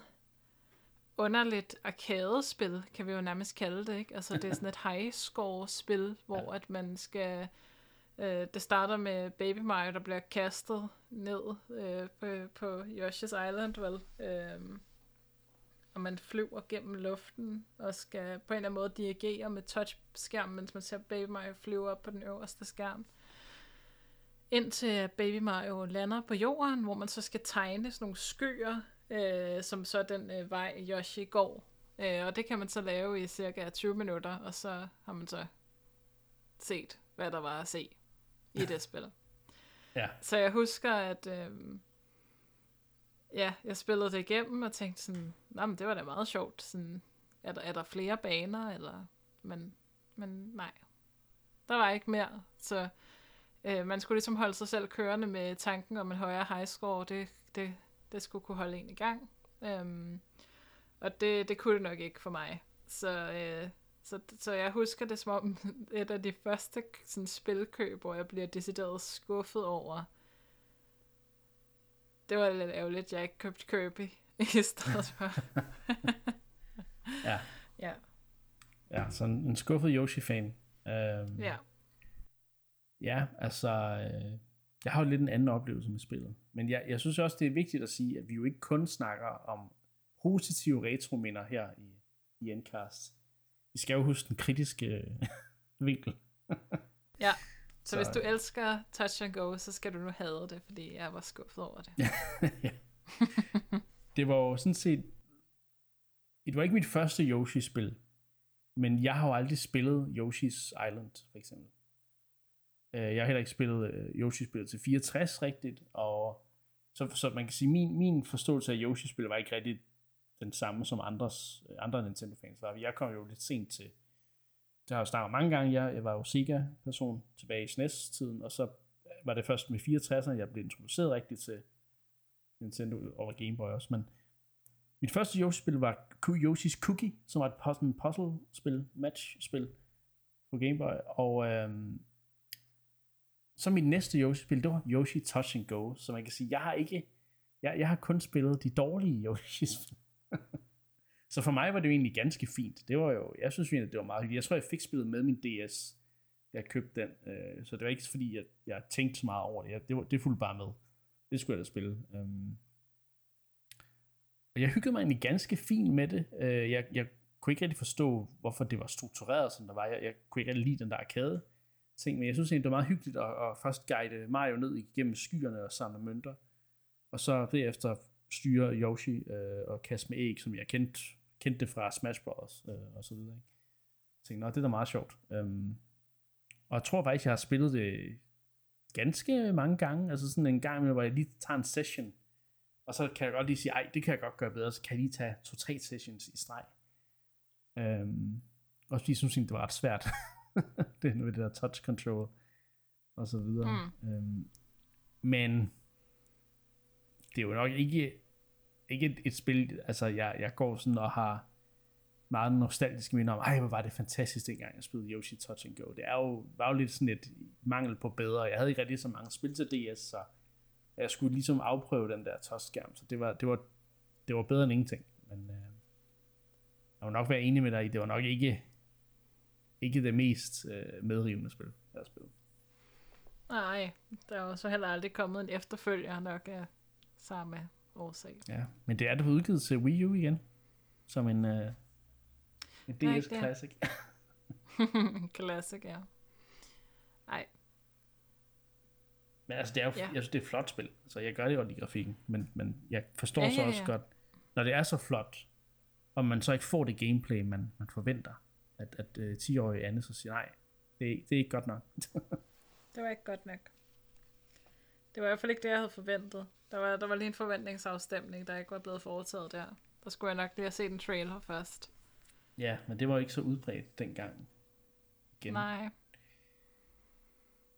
underligt arcade-spil, kan vi jo nærmest kalde det, ikke? Altså, det er sådan et high-score-spil, hvor ja. at man skal... Øh, det starter med Baby Mario, der bliver kastet ned øh, på, på Yoshi's Island, vel? Øh, og man flyver gennem luften, og skal på en eller anden måde dirigere med touchskærm, mens man ser Baby Mario flyve op på den øverste skærm. Indtil Baby Mario lander på jorden, hvor man så skal tegne sådan nogle skyer, øh, som så den øh, vej Yoshi går. Øh, og det kan man så lave i cirka 20 minutter, og så har man så set, hvad der var at se i det spil. Ja. Så jeg husker, at øh, ja, jeg spillede det igennem og tænkte sådan, men det var da meget sjovt. Sådan, er, der, er der flere baner? Eller, men, men nej, der var ikke mere. Så øh, man skulle ligesom holde sig selv kørende med tanken om en højere high score. Det, det det skulle kunne holde en i gang. Øhm, og det, det kunne det nok ikke for mig. Så, øh, så, så jeg husker det som om et af de første sådan, spilkøb, hvor jeg bliver decideret skuffet over. Det var lidt ærgerligt, at jeg ikke købte Kirby i stedet for. ja. Ja. Ja, så en, en skuffet Yoshi-fan. Øhm, ja. Ja, altså... Øh, jeg har jo lidt en anden oplevelse med spillet. Men jeg, jeg synes også, det er vigtigt at sige, at vi jo ikke kun snakker om positive retrominder her i, i Endcast. Vi skal jo huske den kritiske vinkel. ja, så, så hvis du elsker Touch and Go, så skal du nu have det, fordi jeg var skuffet over det. ja. det var jo sådan set... Det var ikke mit første Yoshi-spil. Men jeg har jo aldrig spillet Yoshi's Island, for eksempel. Øh, jeg har heller ikke spillet øh, Yoshi-spillet til 64 rigtigt, og så, så man kan sige, min, min forståelse af Yoshi-spil var ikke rigtig den samme som andres, andre Nintendo-fans var. Jeg kom jo lidt sent til, det har jeg snakket mange gange, jeg, jeg var jo Sega-person tilbage i SNES-tiden, og så var det først med 64'erne, jeg blev introduceret rigtigt til Nintendo og Game Boy også, men mit første Yoshi-spil var Yoshi's Cookie, som var et puzzle-spil, match-spil på Game Boy, og øhm, så mit næste Yoshi-spil, det var Yoshi Touch and Go, så man kan sige, jeg har ikke, jeg, jeg har kun spillet de dårlige Yoshi-spil. så for mig var det jo egentlig ganske fint. Det var jo, jeg synes egentlig, det var meget hyggeligt. Jeg tror, jeg fik spillet med min DS, da jeg købte den. Øh, så det var ikke fordi, jeg, jeg tænkte så meget over det. Jeg, det, var, det fulgte bare med. Det skulle jeg da spille. Øhm. Og jeg hyggede mig egentlig ganske fint med det. Øh, jeg, jeg kunne ikke rigtig forstå, hvorfor det var struktureret, som der var. Jeg, jeg kunne ikke rigtig lide den der arcade ting, men jeg synes egentlig, det var meget hyggeligt at, at først guide Mario ned igennem skyerne og samle mønter. Og så derefter styre Yoshi øh, og kaste med æg, som jeg kendte, kendte det fra Smash Bros. Øh, og så videre. Ikke? Jeg tænkte, det er da meget sjovt. Øhm, og jeg tror faktisk, jeg har spillet det ganske mange gange. Altså sådan en gang, hvor jeg lige tager en session, og så kan jeg godt lige sige, ej, det kan jeg godt gøre bedre, så kan jeg lige tage to-tre sessions i streg. Øhm, og fordi jeg synes det var ret svært. det er med det der touch control og så videre. Mm. Um, men det er jo nok ikke ikke et, et spil, altså jeg, jeg går sådan og har meget nostalgiske minder om, ej, hvor var det fantastisk dengang jeg spillede Yoshi Touch and Go. Det er jo, var jo lidt sådan et mangel på bedre. Jeg havde ikke rigtig så mange spil til DS, så jeg skulle ligesom afprøve den der touchskærm, så det var, det var, det var bedre end ingenting. Men øh, jeg må nok være enig med dig i, det var nok ikke, ikke det mest øh, medrivende spil, jeg har spillet. Nej, der er jo så heller aldrig kommet en efterfølger nok af samme årsag. Ja, men det er det udgivet til Wii U igen, som en, uh, en DS Nej, Classic. Classic, ja. Nej. Men altså, det er jo, ja. jeg synes, det er et flot spil. Så jeg gør det jo i grafikken. Men, men jeg forstår ja, ja, ja. så også godt, når det er så flot, og man så ikke får det gameplay, man, man forventer, at, at øh, 10-årige Anne så siger, nej, det, det er ikke godt nok. det var ikke godt nok. Det var i hvert fald ikke det, jeg havde forventet. Der var, der var lige en forventningsafstemning, der ikke var blevet foretaget der. Der skulle jeg nok lige have set en trailer først. Ja, men det var ikke så udbredt dengang. Igen. Nej.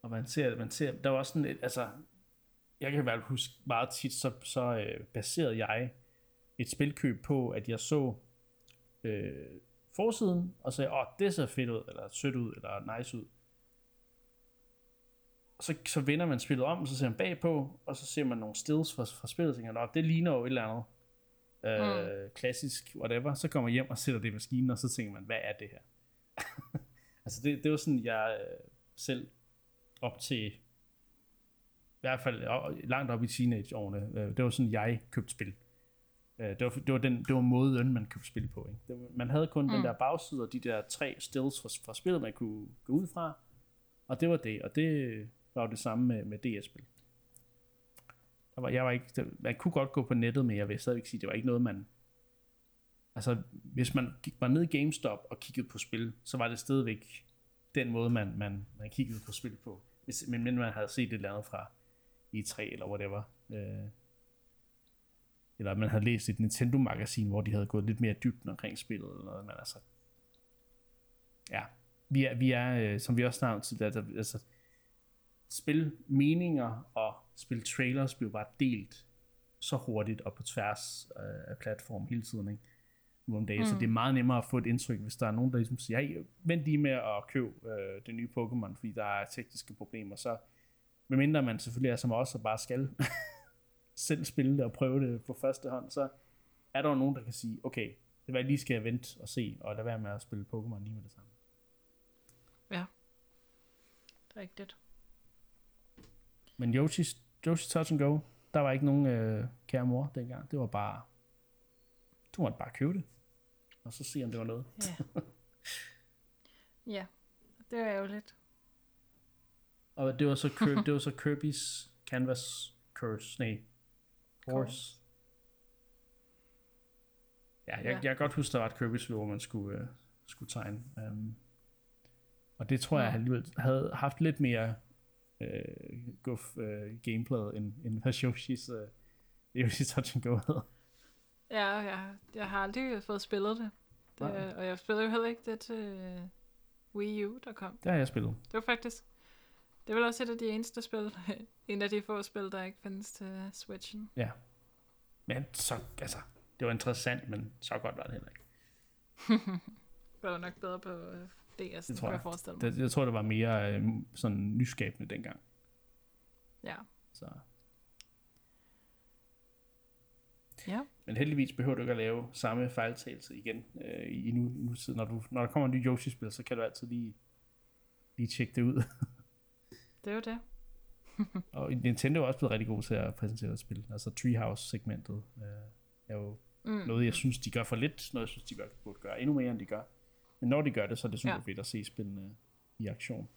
Og man ser, man ser, der var sådan et, altså, jeg kan i hvert fald huske meget tit, så, så øh, baserede jeg et spilkøb på, at jeg så øh, forsiden, og sagde, åh, det ser fedt ud, eller sødt ud, eller nice ud så, så vender man spillet om, så ser man bagpå, og så ser man nogle stills fra, fra spillet, og tænker, det ligner jo et eller andet øh, mm. klassisk, whatever. Så kommer man hjem og sætter det i maskinen, og så tænker man, hvad er det her? altså det, det var sådan, jeg øh, selv op til, i hvert fald langt op i teenageårene, øh, det var sådan, jeg købte spil. Øh, det, var, det, var den, det var måden, man købte spil på. Ikke? Det man havde kun mm. den der bagside og de der tre stills fra, fra spillet, man kunne gå ud fra. Og det var det, og det, var jo det samme med, med DS-spil. Der var, jeg var ikke, der, man kunne godt gå på nettet, men jeg vil stadigvæk sige, det var ikke noget, man... Altså, hvis man gik var ned i GameStop og kiggede på spil, så var det stadigvæk den måde, man, man, man kiggede på spil på. Hvis, men, men man havde set et eller andet fra E3 eller whatever. Øh, eller man havde læst et Nintendo-magasin, hvor de havde gået lidt mere dybt omkring spillet, eller noget, men altså, ja, vi er, vi er øh, som vi også snakkede til, altså, altså spil meninger og spil trailers blev bare delt så hurtigt og på tværs øh, af platform hele tiden, ikke? Nu om dagen. Mm. Så det er meget nemmere at få et indtryk, hvis der er nogen, der ligesom siger, hey, vent lige med at købe øh, det nye Pokémon, fordi der er tekniske problemer. Så medmindre man selvfølgelig er som os og bare skal selv spille det og prøve det på første hånd, så er der jo nogen, der kan sige, okay, det var lige skal jeg vente og se, og lade være med at spille Pokémon lige med det samme. Ja, det er rigtigt. Men Yoshi's, Yoshi's Touch and Go, der var ikke nogen øh, kære mor dengang. Det var bare, du måtte bare købe det. Og så se, om det var noget. Ja, ja det var lidt. Og det var så, Kirby, det var så Kirby's Canvas Curse, nej, Horse. Ja, jeg, ja. jeg kan godt huske, der var et Kirby's hvor man skulle, uh, skulle tegne. Um, og det tror jeg, han alligevel havde haft lidt mere øh, guf øh, gameplay, end, end hvad Yoshi's, øh, Yoshi's Touch and Go havde. Ja, jeg, jeg har aldrig fået spillet det. det Nej. og jeg spillede jo heller ikke det til øh, Wii U, der kom. Det har jeg spillet. Det var faktisk... Det var også et af de eneste spil, en af de få spil, der ikke findes til Switchen. Ja. Men så, altså, det var interessant, men så godt var det heller ikke. Det var nok bedre på øh, DS, Det tror jeg. jeg forestille mig. Det, jeg tror, det var mere øh, sådan nyskabende dengang. Ja. Så. ja. Men heldigvis behøver du ikke at lave samme fejltagelse igen øh, i nu, nu tid. Når, du, når der kommer en ny Yoshi-spil, så kan du altid lige, lige tjekke det ud. Det er jo det. og Nintendo er også blevet rigtig god til at præsentere et spil. Altså Treehouse-segmentet øh, er jo Mm. noget, jeg synes, de gør for lidt. Noget, jeg synes, de gør, burde gøre endnu mere, end de gør. Men når de gør det, så er det super Ja. fedt at se spillene i aktion.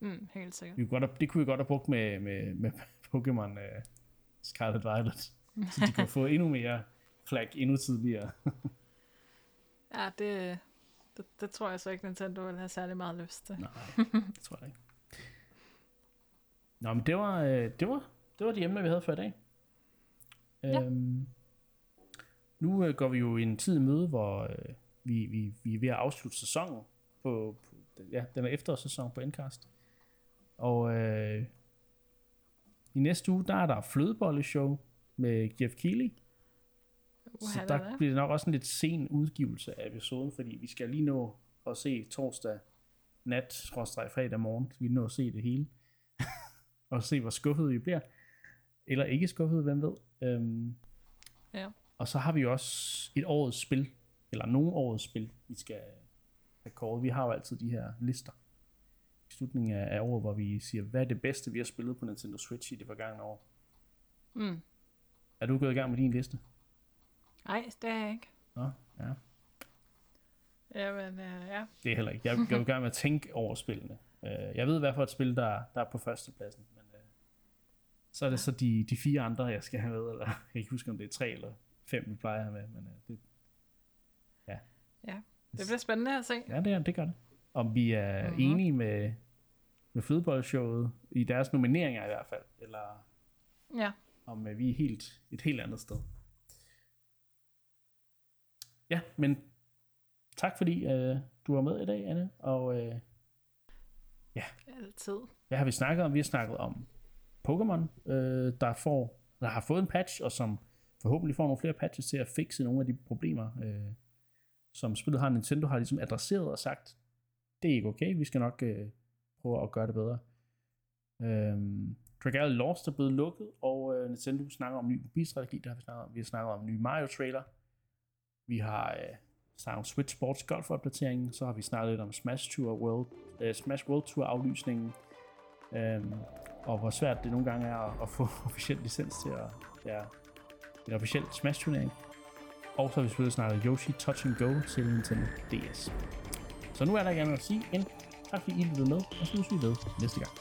Mm, helt sikkert. Vi godt have, det kunne vi godt have brugt med, med, med Pokémon uh, Scarlet Violet. Så de kunne få endnu mere flag endnu tidligere. Ja, det, det, det tror jeg så ikke, Nintendo vil have særlig meget lyst til. Nej, det tror jeg ikke. Nå, men det var, øh, det var, det var de emner, vi havde for i dag. Ja. Øhm, nu øh, går vi jo i en tid i møde, hvor øh, vi, vi, vi er ved at afslutte sæsonen på, på ja, den er efterårssæson på Endcast. Og øh, i næste uge, der er der flødebolleshow med Jeff Keighley. Uha, Så der er det. bliver det nok også en lidt sen udgivelse af episoden, fordi vi skal lige nå at se torsdag nat, fredag morgen, så vi når at se det hele. Og se, hvor skuffet vi bliver. Eller ikke skuffet, hvem ved. Øhm, Ja. og så har vi også et årets spil, eller nogle årets spil, vi skal have kåret. Vi har jo altid de her lister i slutningen af året, hvor vi siger, hvad er det bedste, vi har spillet på Nintendo Switch i det forgangne år. Mm. Er du gået i gang med din liste? Nej, det er jeg ikke. Nå, ja. Jamen, uh, ja. Det er heller ikke. Jeg jeg er i gang med at tænke over spillene. Øh, Jeg ved hvad for et spil, der, der er på førstepladsen, øh, så er det så de, de fire andre, jeg skal have med, eller jeg kan ikke huske, om det er tre eller fem, vi plejer at have med, men øh, det, Det bliver spændende at se. ja, det, er, det gør det. Om vi er Mhm. mm-hmm. enige med, med flødeboldshowet, i deres nomineringer i hvert fald, eller Ja. om øh, vi er helt, et helt andet sted. Ja, men tak fordi øh, du var med i dag, Anne, og øh, Altid. Hvad har vi snakket om? Vi har snakket om Pokémon, øh, der, får, der har fået en patch, og som forhåbentlig får nogle flere patches til at fikse nogle af de problemer, øh, som spillet har. Nintendo har ligesom adresseret og sagt, det er ikke okay, vi skal nok øh, prøve at gøre det bedre. Øh, Drag Lost er blevet lukket, og øh, Nintendo snakker om ny mobilstrategi, der har vi snakket om. Vi har snakket om en ny Mario-trailer. Vi har øh, snakket om Switch Sports Golf-opdateringen. Så har vi snakket lidt om Smash Tour World, øh, Smash World Tour aflysningen. Øhm, og hvor svært det nogle gange er at, at få officiel licens til at være en officiel Smash-turnering. Og så har vi selvfølgelig snakket Yoshi Touch and Go til Nintendo DS. Så nu er der ikke andet at sige end tak fordi I lyttede med, og så ses vi ved næste gang.